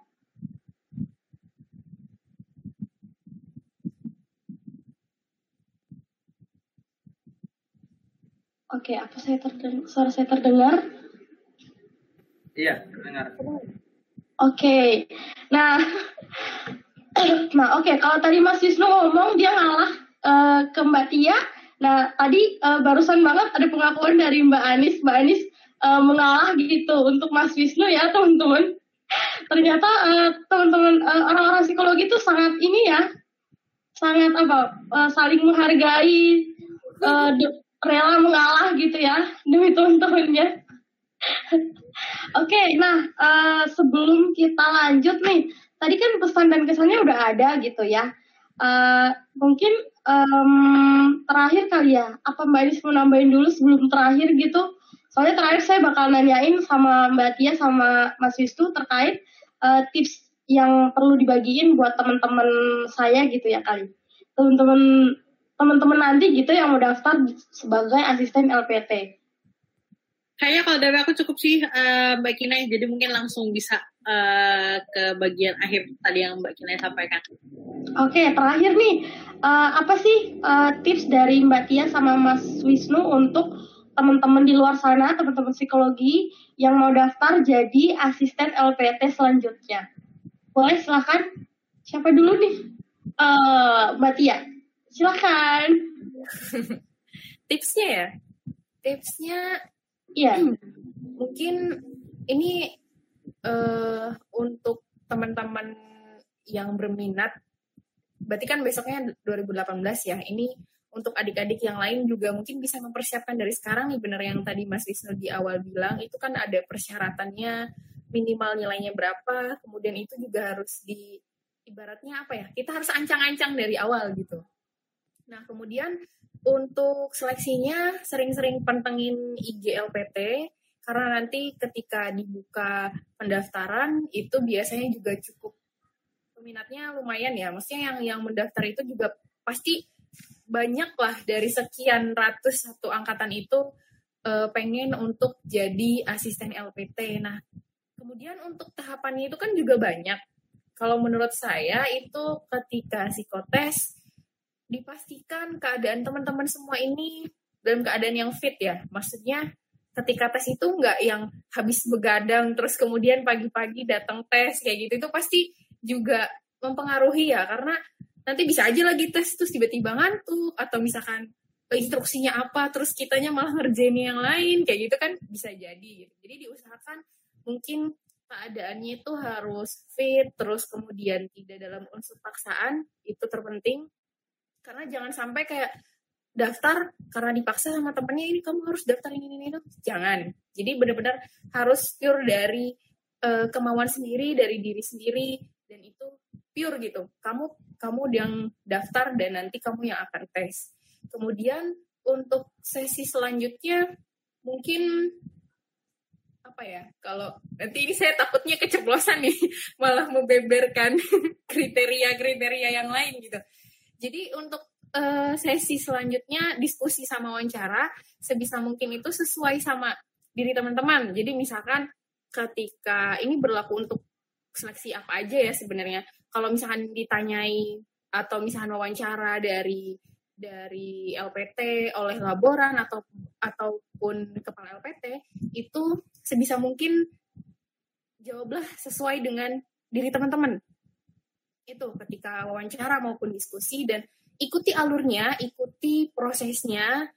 Oke, apa saya terdengar? Suara saya terdengar? Iya, terdengar. Oke, nah, <coughs> nah oke. Okay. Kalau tadi Mas Wisnu ngomong dia ngalah uh, ke Mbak Tia, Nah, tadi uh, barusan banget ada pengakuan dari Mbak Anis. Mbak Anis uh, mengalah gitu untuk Mas Wisnu ya, teman-teman. <laughs> Ternyata uh, teman-teman uh, orang-orang psikologi itu sangat ini ya, sangat apa, uh, saling menghargai, uh, rela mengalah gitu ya <laughs> demi teman-temannya. <laughs> Oke, okay, nah uh, sebelum kita lanjut nih, tadi kan pesan dan kesannya udah ada gitu ya. Uh, mungkin um, terakhir kali ya, apa Mbak Iris mau nambahin dulu sebelum terakhir gitu? Soalnya terakhir saya bakal nanyain sama Mbak Tia sama Mas Wisnu terkait uh, tips yang perlu dibagiin buat teman-teman saya gitu ya kali. Teman-teman teman-teman nanti gitu yang mau daftar sebagai asisten LPT. Kayaknya kalau dari aku cukup sih uh, Mbak Kinai, jadi mungkin langsung bisa uh, ke bagian akhir tadi yang Mbak Kinai sampaikan. Oke, terakhir nih, uh, apa sih uh, tips dari Mbak Tia sama Mas Wisnu untuk teman-teman di luar sana, teman-teman psikologi yang mau daftar jadi asisten LPT selanjutnya? Boleh silahkan. Siapa dulu nih? Uh, Mbak Tia, silahkan. <laughs> Tipsnya ya? Tipsnya, ya mungkin ini uh, untuk teman-teman yang berminat berarti kan besoknya 2018 ya. Ini untuk adik-adik yang lain juga mungkin bisa mempersiapkan dari sekarang nih bener yang tadi Mas Wisnu di awal bilang itu kan ada persyaratannya minimal nilainya berapa, kemudian itu juga harus di ibaratnya apa ya? Kita harus ancang-ancang dari awal gitu. Nah, kemudian untuk seleksinya sering-sering pantengin IG LPT karena nanti ketika dibuka pendaftaran itu biasanya juga cukup peminatnya lumayan ya. Maksudnya yang yang mendaftar itu juga pasti banyak lah dari sekian ratus satu angkatan itu uh, pengen untuk jadi asisten LPT. Nah, kemudian untuk tahapannya itu kan juga banyak. Kalau menurut saya itu ketika psikotes dipastikan keadaan teman-teman semua ini dalam keadaan yang fit ya. Maksudnya ketika tes itu nggak yang habis begadang terus kemudian pagi-pagi datang tes kayak gitu itu pasti juga mempengaruhi ya karena nanti bisa aja lagi tes terus tiba-tiba ngantuk atau misalkan instruksinya apa terus kitanya malah ngerjain yang lain kayak gitu kan bisa jadi gitu. jadi diusahakan mungkin keadaannya itu harus fit terus kemudian tidak dalam unsur paksaan itu terpenting karena jangan sampai kayak daftar karena dipaksa sama temennya ini kamu harus daftar ini ini itu jangan. Jadi benar-benar harus pure dari uh, kemauan sendiri dari diri sendiri dan itu pure gitu. Kamu kamu yang daftar dan nanti kamu yang akan tes. Kemudian untuk sesi selanjutnya mungkin apa ya kalau nanti ini saya takutnya keceplosan nih <laughs> malah membeberkan <laughs> kriteria-kriteria yang lain gitu jadi untuk uh, sesi selanjutnya diskusi sama wawancara sebisa mungkin itu sesuai sama diri teman-teman. Jadi misalkan ketika ini berlaku untuk seleksi apa aja ya sebenarnya. Kalau misalkan ditanyai atau misalkan wawancara dari dari LPT oleh laboran atau ataupun kepala LPT itu sebisa mungkin jawablah sesuai dengan diri teman-teman. Itu ketika wawancara maupun diskusi dan ikuti alurnya, ikuti prosesnya,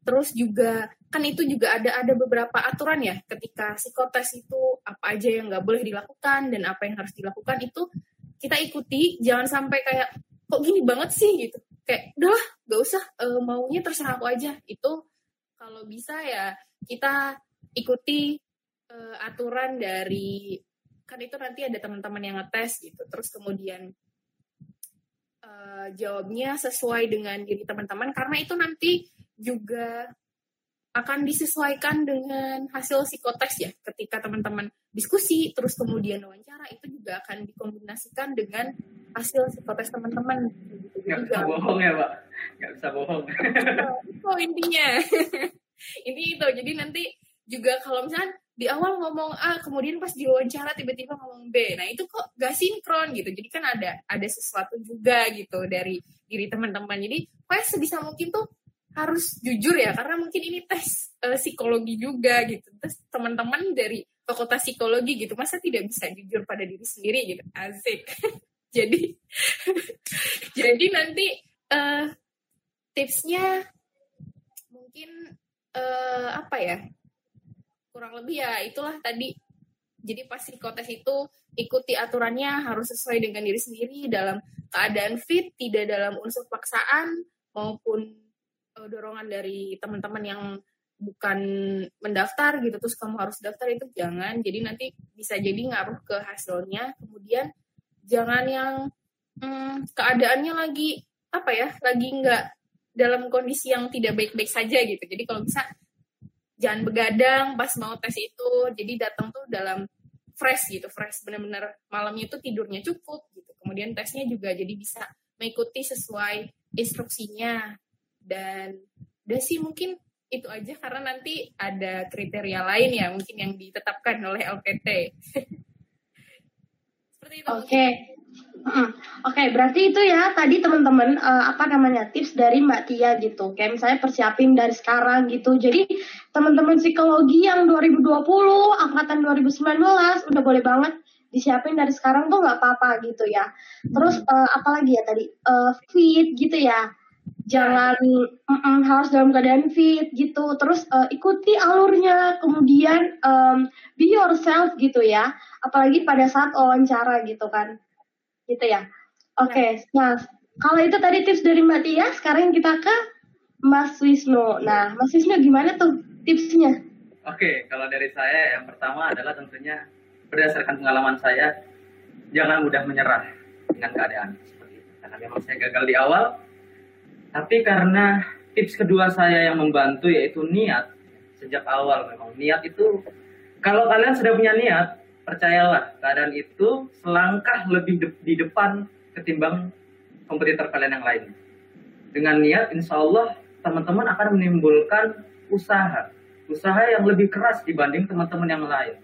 terus juga kan itu juga ada ada beberapa aturan ya ketika psikotes itu apa aja yang nggak boleh dilakukan dan apa yang harus dilakukan itu kita ikuti jangan sampai kayak kok gini banget sih? gitu. Kayak udahlah nggak usah uh, maunya terserah aku aja. Itu kalau bisa ya kita ikuti uh, aturan dari kan itu nanti ada teman-teman yang ngetes gitu. Terus kemudian uh, jawabnya sesuai dengan diri teman-teman karena itu nanti juga akan disesuaikan dengan hasil psikotes ya. Ketika teman-teman diskusi terus kemudian wawancara itu juga akan dikombinasikan dengan hasil psikotes teman-teman. Gitu. nggak bisa bohong ya pak? Nggak bisa bohong. Itu intinya. <laughs> Ini itu. Jadi nanti juga kalau misalnya di awal ngomong A, kemudian pas diwawancara tiba-tiba ngomong B. Nah itu kok gak sinkron gitu. Jadi kan ada ada sesuatu juga gitu dari diri teman-teman. Jadi pokoknya sebisa mungkin tuh harus jujur ya karena mungkin ini tes uh, psikologi juga gitu. Terus teman-teman dari fakultas psikologi gitu masa tidak bisa jujur pada diri sendiri gitu. Asik. <laughs> jadi <laughs> jadi nanti uh, tipsnya mungkin uh, apa ya? Kurang lebih ya itulah tadi. Jadi pas psikotes itu ikuti aturannya harus sesuai dengan diri sendiri dalam keadaan fit tidak dalam unsur paksaan maupun uh, dorongan dari teman-teman yang bukan mendaftar gitu terus kamu harus daftar itu jangan. Jadi nanti bisa jadi ngaruh ke hasilnya. Kemudian jangan yang hmm, keadaannya lagi apa ya lagi nggak dalam kondisi yang tidak baik-baik saja gitu. Jadi kalau bisa jangan begadang pas mau tes itu. Jadi datang tuh dalam fresh gitu fresh. Bener-bener malamnya itu tidurnya cukup gitu. Kemudian tesnya juga jadi bisa mengikuti sesuai instruksinya. Dan udah sih mungkin itu aja. Karena nanti ada kriteria lain ya mungkin yang ditetapkan oleh LPT <laughs> Oke, okay. Hmm. Oke, okay, berarti itu ya tadi teman-teman uh, apa namanya tips dari Mbak Tia gitu. Kayak misalnya persiapin dari sekarang gitu. Jadi teman-teman psikologi yang 2020, angkatan 2019 udah boleh banget disiapin dari sekarang tuh nggak apa-apa gitu ya. Terus uh, apalagi ya tadi uh, fit gitu ya. Jangan mm -mm, harus dalam keadaan fit gitu. Terus uh, ikuti alurnya, kemudian um, be yourself gitu ya. Apalagi pada saat wawancara gitu kan gitu ya. Oke, okay. nah kalau itu tadi tips dari Mbak Tia, sekarang kita ke Mas Wisnu. Nah, Mas Wisnu gimana tuh tipsnya? Oke, okay, kalau dari saya yang pertama adalah tentunya berdasarkan pengalaman saya, jangan mudah menyerah dengan keadaan seperti itu. Karena memang saya gagal di awal, tapi karena tips kedua saya yang membantu yaitu niat sejak awal memang niat itu kalau kalian sudah punya niat percayalah keadaan itu selangkah lebih de di depan ketimbang kompetitor kalian yang lain. Dengan niat, insya Allah teman-teman akan menimbulkan usaha, usaha yang lebih keras dibanding teman-teman yang lain.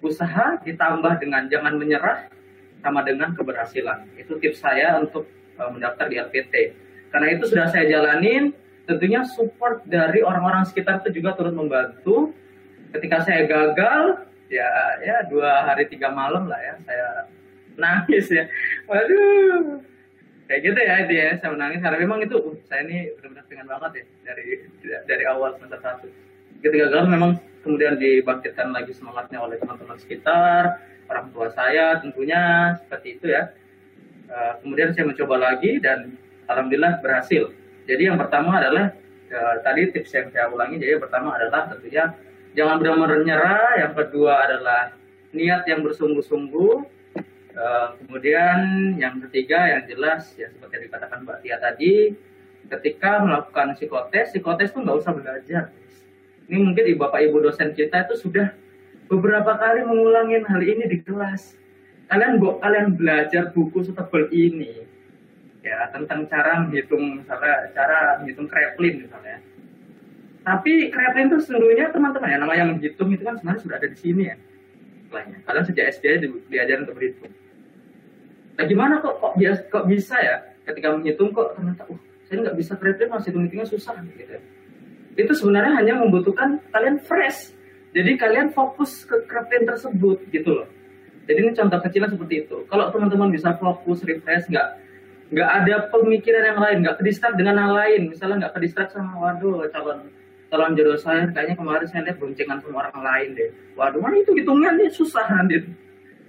Usaha ditambah dengan jangan menyerah sama dengan keberhasilan. Itu tips saya untuk uh, mendaftar di LPT. Karena itu sudah saya jalanin, tentunya support dari orang-orang sekitar itu juga turut membantu. Ketika saya gagal, ya ya dua hari tiga malam lah ya saya nangis ya. Waduh, kayak gitu ya itu ya saya menangis karena memang itu uh, saya ini benar-benar pengen banget ya dari dari awal semester satu. Ketika gagal memang kemudian dibangkitkan lagi semangatnya oleh teman-teman sekitar, orang tua saya tentunya seperti itu ya. Uh, kemudian saya mencoba lagi dan alhamdulillah berhasil. Jadi yang pertama adalah uh, tadi tips yang saya ulangi. Jadi yang pertama adalah tentunya jangan benar-benar menyerah. Yang kedua adalah niat yang bersungguh-sungguh. Uh, kemudian yang ketiga yang jelas ya seperti yang dikatakan Mbak Tia tadi, ketika melakukan psikotes, psikotes itu nggak usah belajar. Ini mungkin di bapak ibu dosen kita itu sudah beberapa kali mengulangin hal ini di kelas. Kalian kalian belajar buku setebal ini, ya tentang cara menghitung misalnya cara menghitung kreplin misalnya. Tapi kreplin itu sesungguhnya teman-teman ya namanya menghitung itu kan sebenarnya sudah ada di sini ya. Lainnya. Kalian sejak SD di, diajarin untuk berhitung. Nah gimana kok kok biasa kok bisa ya ketika menghitung kok ternyata uh saya nggak bisa kreplin masih hitung-hitungnya susah gitu. Itu sebenarnya hanya membutuhkan kalian fresh. Jadi kalian fokus ke kreplin tersebut gitu loh. Jadi ini contoh kecilnya seperti itu. Kalau teman-teman bisa fokus, refresh, nggak nggak ada pemikiran yang lain, nggak kedistrak dengan hal lain. Misalnya nggak kedistrak sama waduh calon calon jodoh saya kayaknya kemarin saya lihat boncengan sama orang lain deh. Waduh mana itu hitungannya susah nanti.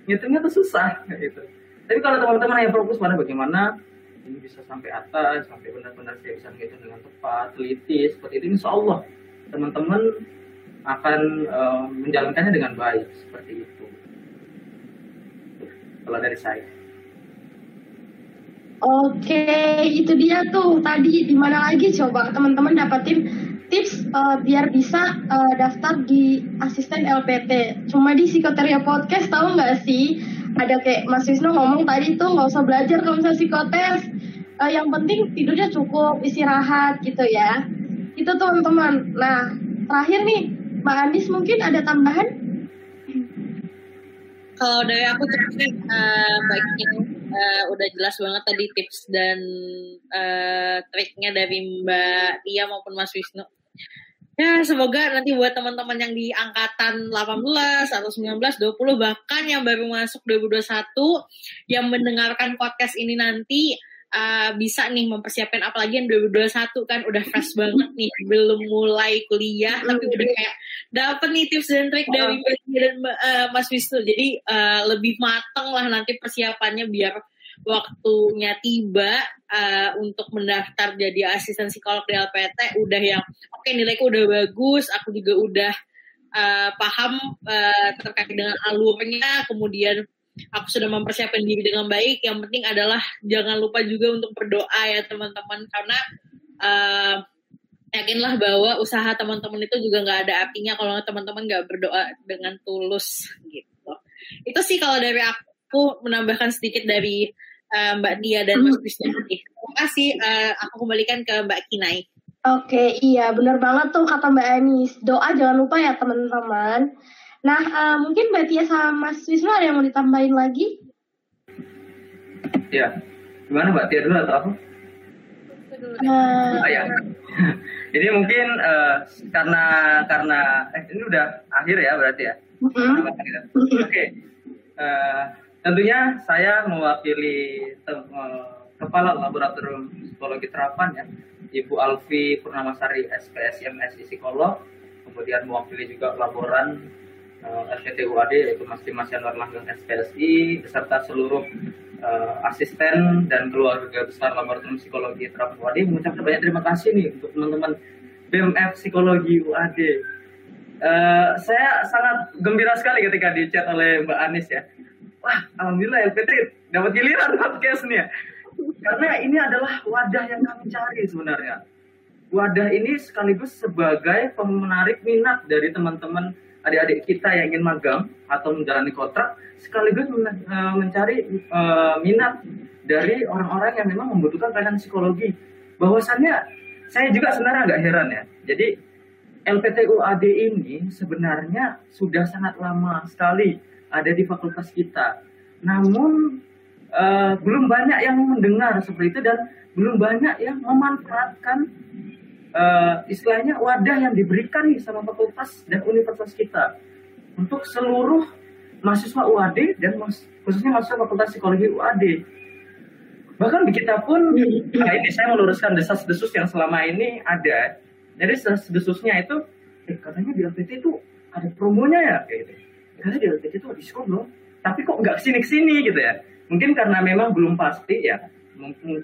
Ngitungnya tuh susah gitu. Tapi kalau teman-teman yang fokus pada bagaimana ini bisa sampai atas, sampai benar-benar saya bisa menghitung dengan tepat, teliti seperti itu, insya Allah teman-teman akan uh, menjalankannya dengan baik seperti itu. Kalau dari saya. Oke, itu dia tuh tadi di mana lagi coba teman-teman dapetin tips uh, biar bisa uh, daftar di asisten LPT. Cuma di Psikoteria Podcast tahu nggak sih? Ada kayak Mas Wisnu ngomong tadi tuh nggak usah belajar kalau misalnya psikotes. Uh, yang penting tidurnya cukup, istirahat gitu ya. Itu teman-teman. Nah, terakhir nih, Mbak Andis mungkin ada tambahan? Kalau dari aku tipsnya uh, baiknya uh, udah jelas banget tadi tips dan uh, triknya dari Mbak Tia maupun Mas Wisnu. Ya, semoga nanti buat teman-teman yang di angkatan 18 atau 19, 20 bahkan yang baru masuk 2021 yang mendengarkan podcast ini nanti uh, bisa nih mempersiapkan apalagi yang 2021 kan udah fresh banget nih belum mulai kuliah tapi udah kayak dapet nih tips dan trik dari Mbak dan uh, Mas Wisnu jadi uh, lebih mateng lah nanti persiapannya biar waktunya tiba uh, untuk mendaftar jadi asisten psikolog di LPT udah yang oke okay, nilaiku udah bagus aku juga udah uh, paham uh, terkait dengan alurnya. Kemudian aku sudah mempersiapkan diri dengan baik. Yang penting adalah jangan lupa juga untuk berdoa ya teman-teman. Karena uh, yakinlah bahwa usaha teman-teman itu juga nggak ada artinya kalau teman-teman nggak berdoa dengan tulus gitu. Itu sih kalau dari aku menambahkan sedikit dari uh, Mbak Dia dan Mas Wisnu. Terima kasih. Uh, aku kembalikan ke Mbak Kinai. Oke, iya benar banget tuh kata Mbak Anis. Doa jangan lupa ya teman-teman. Nah, uh, mungkin Mbak Tia sama Mas Wisnu ada yang mau ditambahin lagi? Ya, gimana Mbak Tia dulu atau aku? Uh, ah, ya. <laughs> Jadi mungkin uh, karena karena eh ini udah akhir ya berarti ya. Uh -huh. Oke. Okay. Uh, Tentunya saya mewakili uh, Kepala Laboratorium Psikologi Terapan ya, Ibu Alfi Purnamasari SPS MSI Psikolog, kemudian mewakili juga laboran uh, SPTUAD yaitu Mas Dimas Yanuar Langgeng SPSI beserta seluruh uh, asisten dan keluarga besar Laboratorium Psikologi Terapan UAD mengucapkan banyak terima kasih nih untuk teman-teman BMF Psikologi UAD. Uh, saya sangat gembira sekali ketika di chat oleh Mbak Anis ya wah alhamdulillah LPT dapat giliran podcast nih ya. Karena ini adalah wadah yang kami cari sebenarnya. Wadah ini sekaligus sebagai pemenarik minat dari teman-teman adik-adik kita yang ingin magang atau menjalani kontrak, sekaligus eh, mencari uh, minat dari orang-orang yang memang membutuhkan pelayanan psikologi. Bahwasannya saya juga sebenarnya agak heran ya. Jadi LPTUAD ini sebenarnya sudah sangat lama sekali ada di fakultas kita. Namun uh, belum banyak yang mendengar seperti itu dan belum banyak yang memanfaatkan uh, istilahnya wadah yang diberikan nih sama fakultas dan universitas kita. Untuk seluruh mahasiswa UAD dan khususnya mahasiswa fakultas psikologi UAD bahkan di kita pun nah ini saya meluruskan desas-desus yang selama ini ada. Jadi desas-desusnya itu eh, katanya di LPT itu ada promonya ya kayak gitu katanya di LPT itu diskon loh. Tapi kok nggak ke sini gitu ya? Mungkin karena memang belum pasti ya.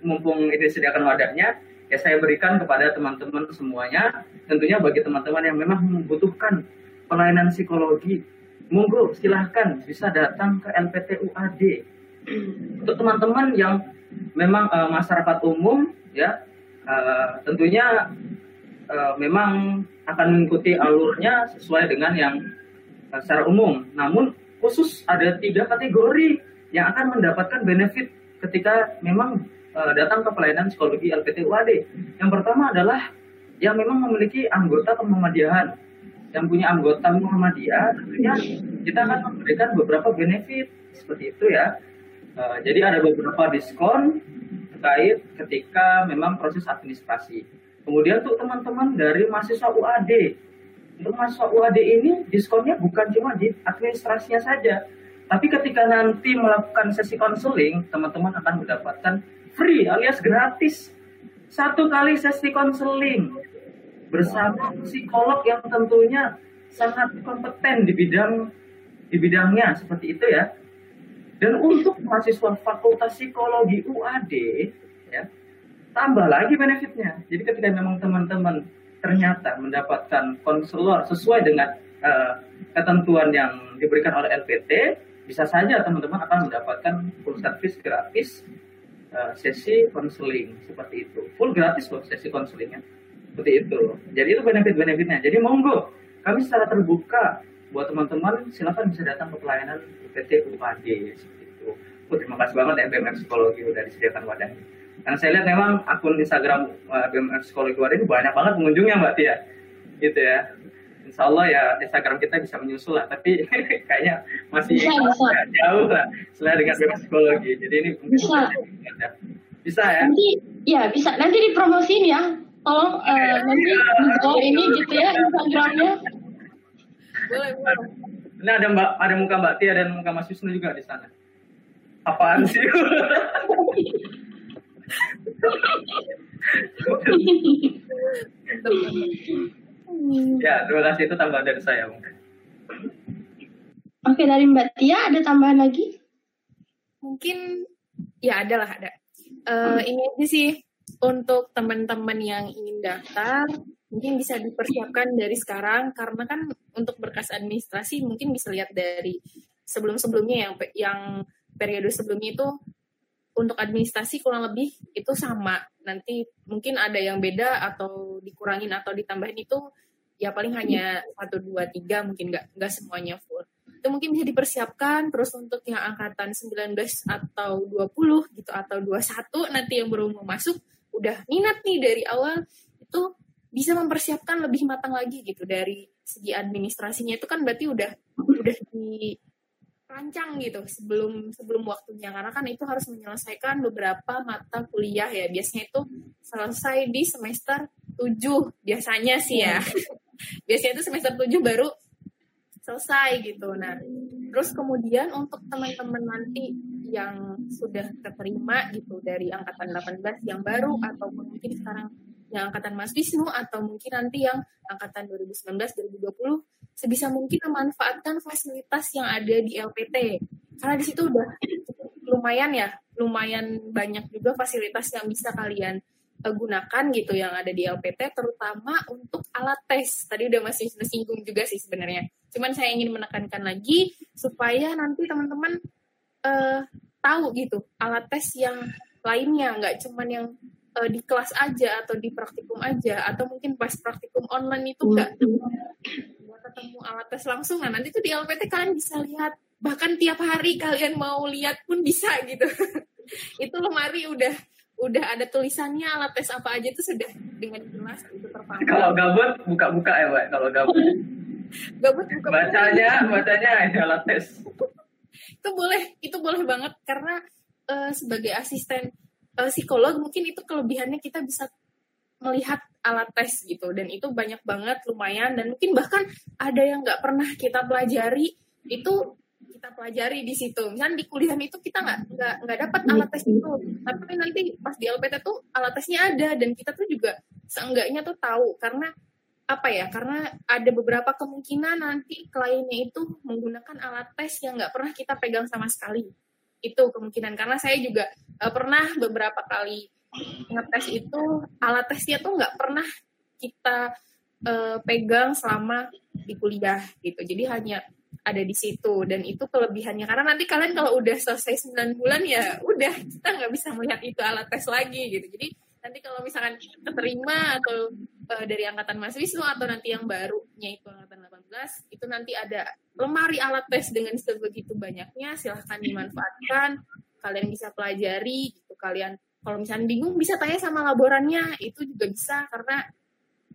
Mumpung ini disediakan wadahnya ya saya berikan kepada teman-teman semuanya. Tentunya bagi teman-teman yang memang membutuhkan pelayanan psikologi monggo silahkan bisa datang ke LPT UAD untuk teman-teman yang memang uh, masyarakat umum ya uh, tentunya uh, memang akan mengikuti alurnya sesuai dengan yang secara umum. Namun khusus ada tiga kategori yang akan mendapatkan benefit ketika memang uh, datang ke pelayanan psikologi LPT UAD. Yang pertama adalah yang memang memiliki anggota Muhammadiyah yang punya anggota Muhammadiyah tentunya kita akan memberikan beberapa benefit seperti itu ya Uh, jadi ada beberapa diskon terkait ketika memang proses administrasi. Kemudian untuk teman-teman dari mahasiswa UAD, mahasiswa UAD ini diskonnya bukan cuma di administrasinya saja, tapi ketika nanti melakukan sesi konseling, teman-teman akan mendapatkan free alias gratis satu kali sesi konseling bersama psikolog yang tentunya sangat kompeten di bidang di bidangnya seperti itu ya dan untuk mahasiswa Fakultas Psikologi UAD, ya, tambah lagi benefitnya. Jadi ketika memang teman-teman ternyata mendapatkan konselor sesuai dengan uh, ketentuan yang diberikan oleh LPT, bisa saja teman-teman akan mendapatkan full service gratis uh, sesi konseling seperti itu. Full gratis loh sesi konselingnya. Seperti itu. Jadi itu benefit-benefitnya. Jadi monggo, kami secara terbuka buat teman-teman silakan bisa datang ke pelayanan PT UAD seperti itu. Oh, terima kasih banget ya BMR Psikologi udah disediakan wadahnya. Karena saya lihat memang akun Instagram uh, BMR Psikologi UAD ini banyak banget pengunjungnya Mbak Tia. Gitu ya. Insya Allah ya Instagram kita bisa menyusul lah, tapi <laughs> kayaknya masih bisa, bisa. <laughs> jauh lah selain dengan BMR Psikologi. Jadi ini bisa. Bisa ya? Nanti ya bisa. Nanti dipromosiin ya. Tolong uh, nanti di bawah ini gitu ya Instagramnya. Boleh, boleh. Ini ada Mbak, ada muka Mbak Tia dan muka Mas Wisnu juga di sana. Apaan sih? <laughs> ya, terima kasih itu tambahan dari saya mungkin. Oke, dari Mbak Tia ada tambahan lagi? Mungkin ya ada lah ada. Uh, ini aja sih untuk teman-teman yang ingin daftar mungkin bisa dipersiapkan dari sekarang karena kan untuk berkas administrasi mungkin bisa lihat dari sebelum-sebelumnya yang yang periode sebelumnya itu untuk administrasi kurang lebih itu sama. Nanti mungkin ada yang beda atau dikurangin atau ditambahin itu ya paling hanya satu dua tiga mungkin nggak nggak semuanya full. Itu mungkin bisa dipersiapkan terus untuk yang angkatan 19 atau 20 gitu atau 21 nanti yang baru mau masuk udah minat nih dari awal itu bisa mempersiapkan lebih matang lagi gitu dari segi administrasinya. Itu kan berarti udah udah dirancang gitu sebelum sebelum waktunya. Karena kan itu harus menyelesaikan beberapa mata kuliah ya. Biasanya itu selesai di semester 7 biasanya sih ya. <laughs> Biasanya itu semester 7 baru selesai gitu. Nah terus kemudian untuk teman-teman nanti yang sudah terima gitu dari angkatan 18 yang baru ataupun mungkin sekarang yang angkatan Mas Wisnu atau mungkin nanti yang angkatan 2019-2020 sebisa mungkin memanfaatkan fasilitas yang ada di LPT karena di situ udah lumayan ya lumayan banyak juga fasilitas yang bisa kalian uh, gunakan gitu yang ada di LPT terutama untuk alat tes. Tadi udah masih singgung juga sih sebenarnya. Cuman saya ingin menekankan lagi supaya nanti teman-teman uh, tahu gitu alat tes yang lainnya. Nggak cuman yang uh, di kelas aja atau di praktikum aja atau mungkin pas praktikum online itu nggak ketemu alat tes langsung nah nanti tuh di LPT kalian bisa lihat. Bahkan tiap hari kalian mau lihat pun bisa gitu. <laughs> Itu lemari udah udah ada tulisannya alat tes apa aja itu sudah dengan jelas itu terpantau. Kalau gabut buka-buka ya mbak kalau gabut. <laughs> Gabut buka bacanya bacanya ada alat tes. <laughs> Itu boleh itu boleh banget. Karena uh, sebagai asisten uh, psikolog mungkin itu kelebihannya kita bisa melihat alat tes gitu dan itu banyak banget lumayan dan mungkin bahkan ada yang nggak pernah kita pelajari itu kita pelajari di situ. Misalnya di kuliah itu kita nggak nggak nggak dapat alat tes itu, tapi nanti pas di LPT tuh alat tesnya ada dan kita tuh juga seenggaknya tuh tahu karena apa ya? Karena ada beberapa kemungkinan nanti kliennya itu menggunakan alat tes yang nggak pernah kita pegang sama sekali. Itu kemungkinan karena saya juga uh, pernah beberapa kali ngetes itu alat tesnya tuh nggak pernah kita uh, pegang selama di kuliah gitu. Jadi hanya ada di situ dan itu kelebihannya. Karena nanti kalian kalau udah selesai 9 bulan ya udah kita nggak bisa melihat itu alat tes lagi gitu. Jadi nanti kalau misalkan keterima atau uh, dari angkatan mahasiswa atau nanti yang barunya itu angkatan 18 itu nanti ada lemari alat tes dengan sebegitu banyaknya silahkan dimanfaatkan kalian bisa pelajari gitu. Kalian kalau misalnya bingung bisa tanya sama laborannya. Itu juga bisa karena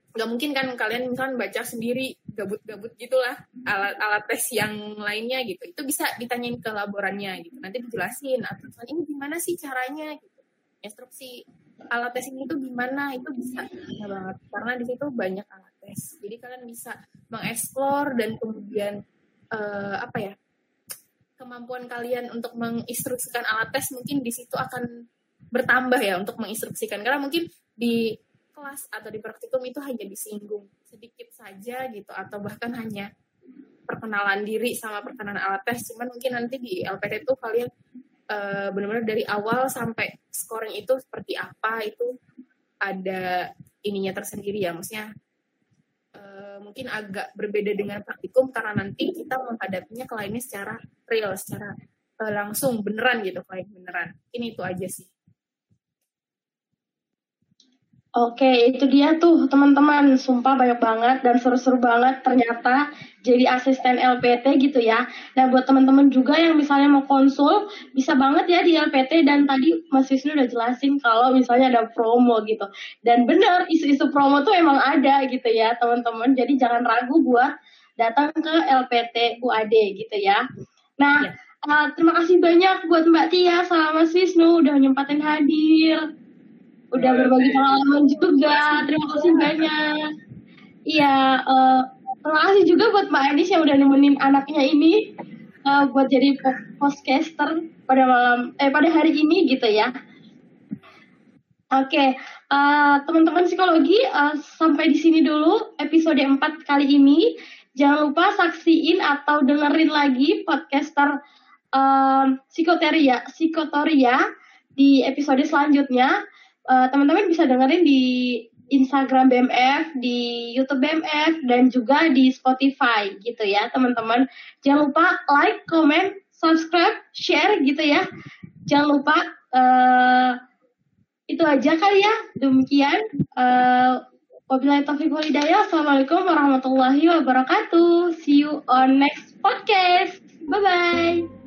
nggak mungkin kan kalian misalnya baca sendiri gabut-gabut gitulah alat-alat tes yang lainnya gitu. Itu bisa ditanyain ke laborannya gitu. Nanti dijelasin atau ini gimana sih caranya? gitu. Instruksi alat tes ini tuh gimana? Itu bisa. Banget. Karena di situ banyak alat tes. Jadi kalian bisa mengeksplor dan kemudian uh, apa ya kemampuan kalian untuk menginstruksikan alat tes mungkin di situ akan bertambah ya untuk menginstruksikan. Karena mungkin di kelas atau di praktikum itu hanya disinggung sedikit saja gitu atau bahkan hanya perkenalan diri sama perkenalan alat tes. Cuman mungkin nanti di LPT itu kalian uh, benar-benar dari awal sampai scoring itu seperti apa itu ada ininya tersendiri ya. Maksudnya uh, mungkin agak berbeda dengan praktikum karena nanti kita menghadapinya kliennya secara real secara uh, langsung beneran gitu klien beneran. Ini itu aja sih Oke, itu dia tuh teman-teman. Sumpah banyak banget dan seru-seru banget ternyata jadi asisten LPT gitu ya. Nah, buat teman-teman juga yang misalnya mau konsul, bisa banget ya di LPT dan tadi Mas Wisnu udah jelasin kalau misalnya ada promo gitu. Dan bener, isu-isu promo tuh emang ada gitu ya, teman-teman. Jadi jangan ragu buat datang ke LPT UAD gitu ya. Nah, ya. Uh, terima kasih banyak buat Mbak Tia sama Mas Wisnu udah nyempatin hadir udah berbagi pengalaman juga. Terima kasih banyak. Iya, uh, terima kasih juga buat Mbak Anis yang udah nemenin anaknya ini uh, buat jadi podcaster pada malam eh pada hari ini gitu ya. Oke, okay, uh, teman-teman psikologi uh, sampai di sini dulu episode 4 kali ini. Jangan lupa saksiin atau dengerin lagi podcaster uh, psikoteria, psikotoria di episode selanjutnya. Eh, teman-teman bisa dengerin di Instagram BMF, di YouTube BMF, dan juga di Spotify gitu ya teman-teman. Jangan lupa like, comment, subscribe, share gitu ya. Jangan lupa uh, itu aja kali ya. Demikian. Uh, Wabillahi taufiq walhidayah. Assalamualaikum warahmatullahi wabarakatuh. See you on next podcast. Bye-bye.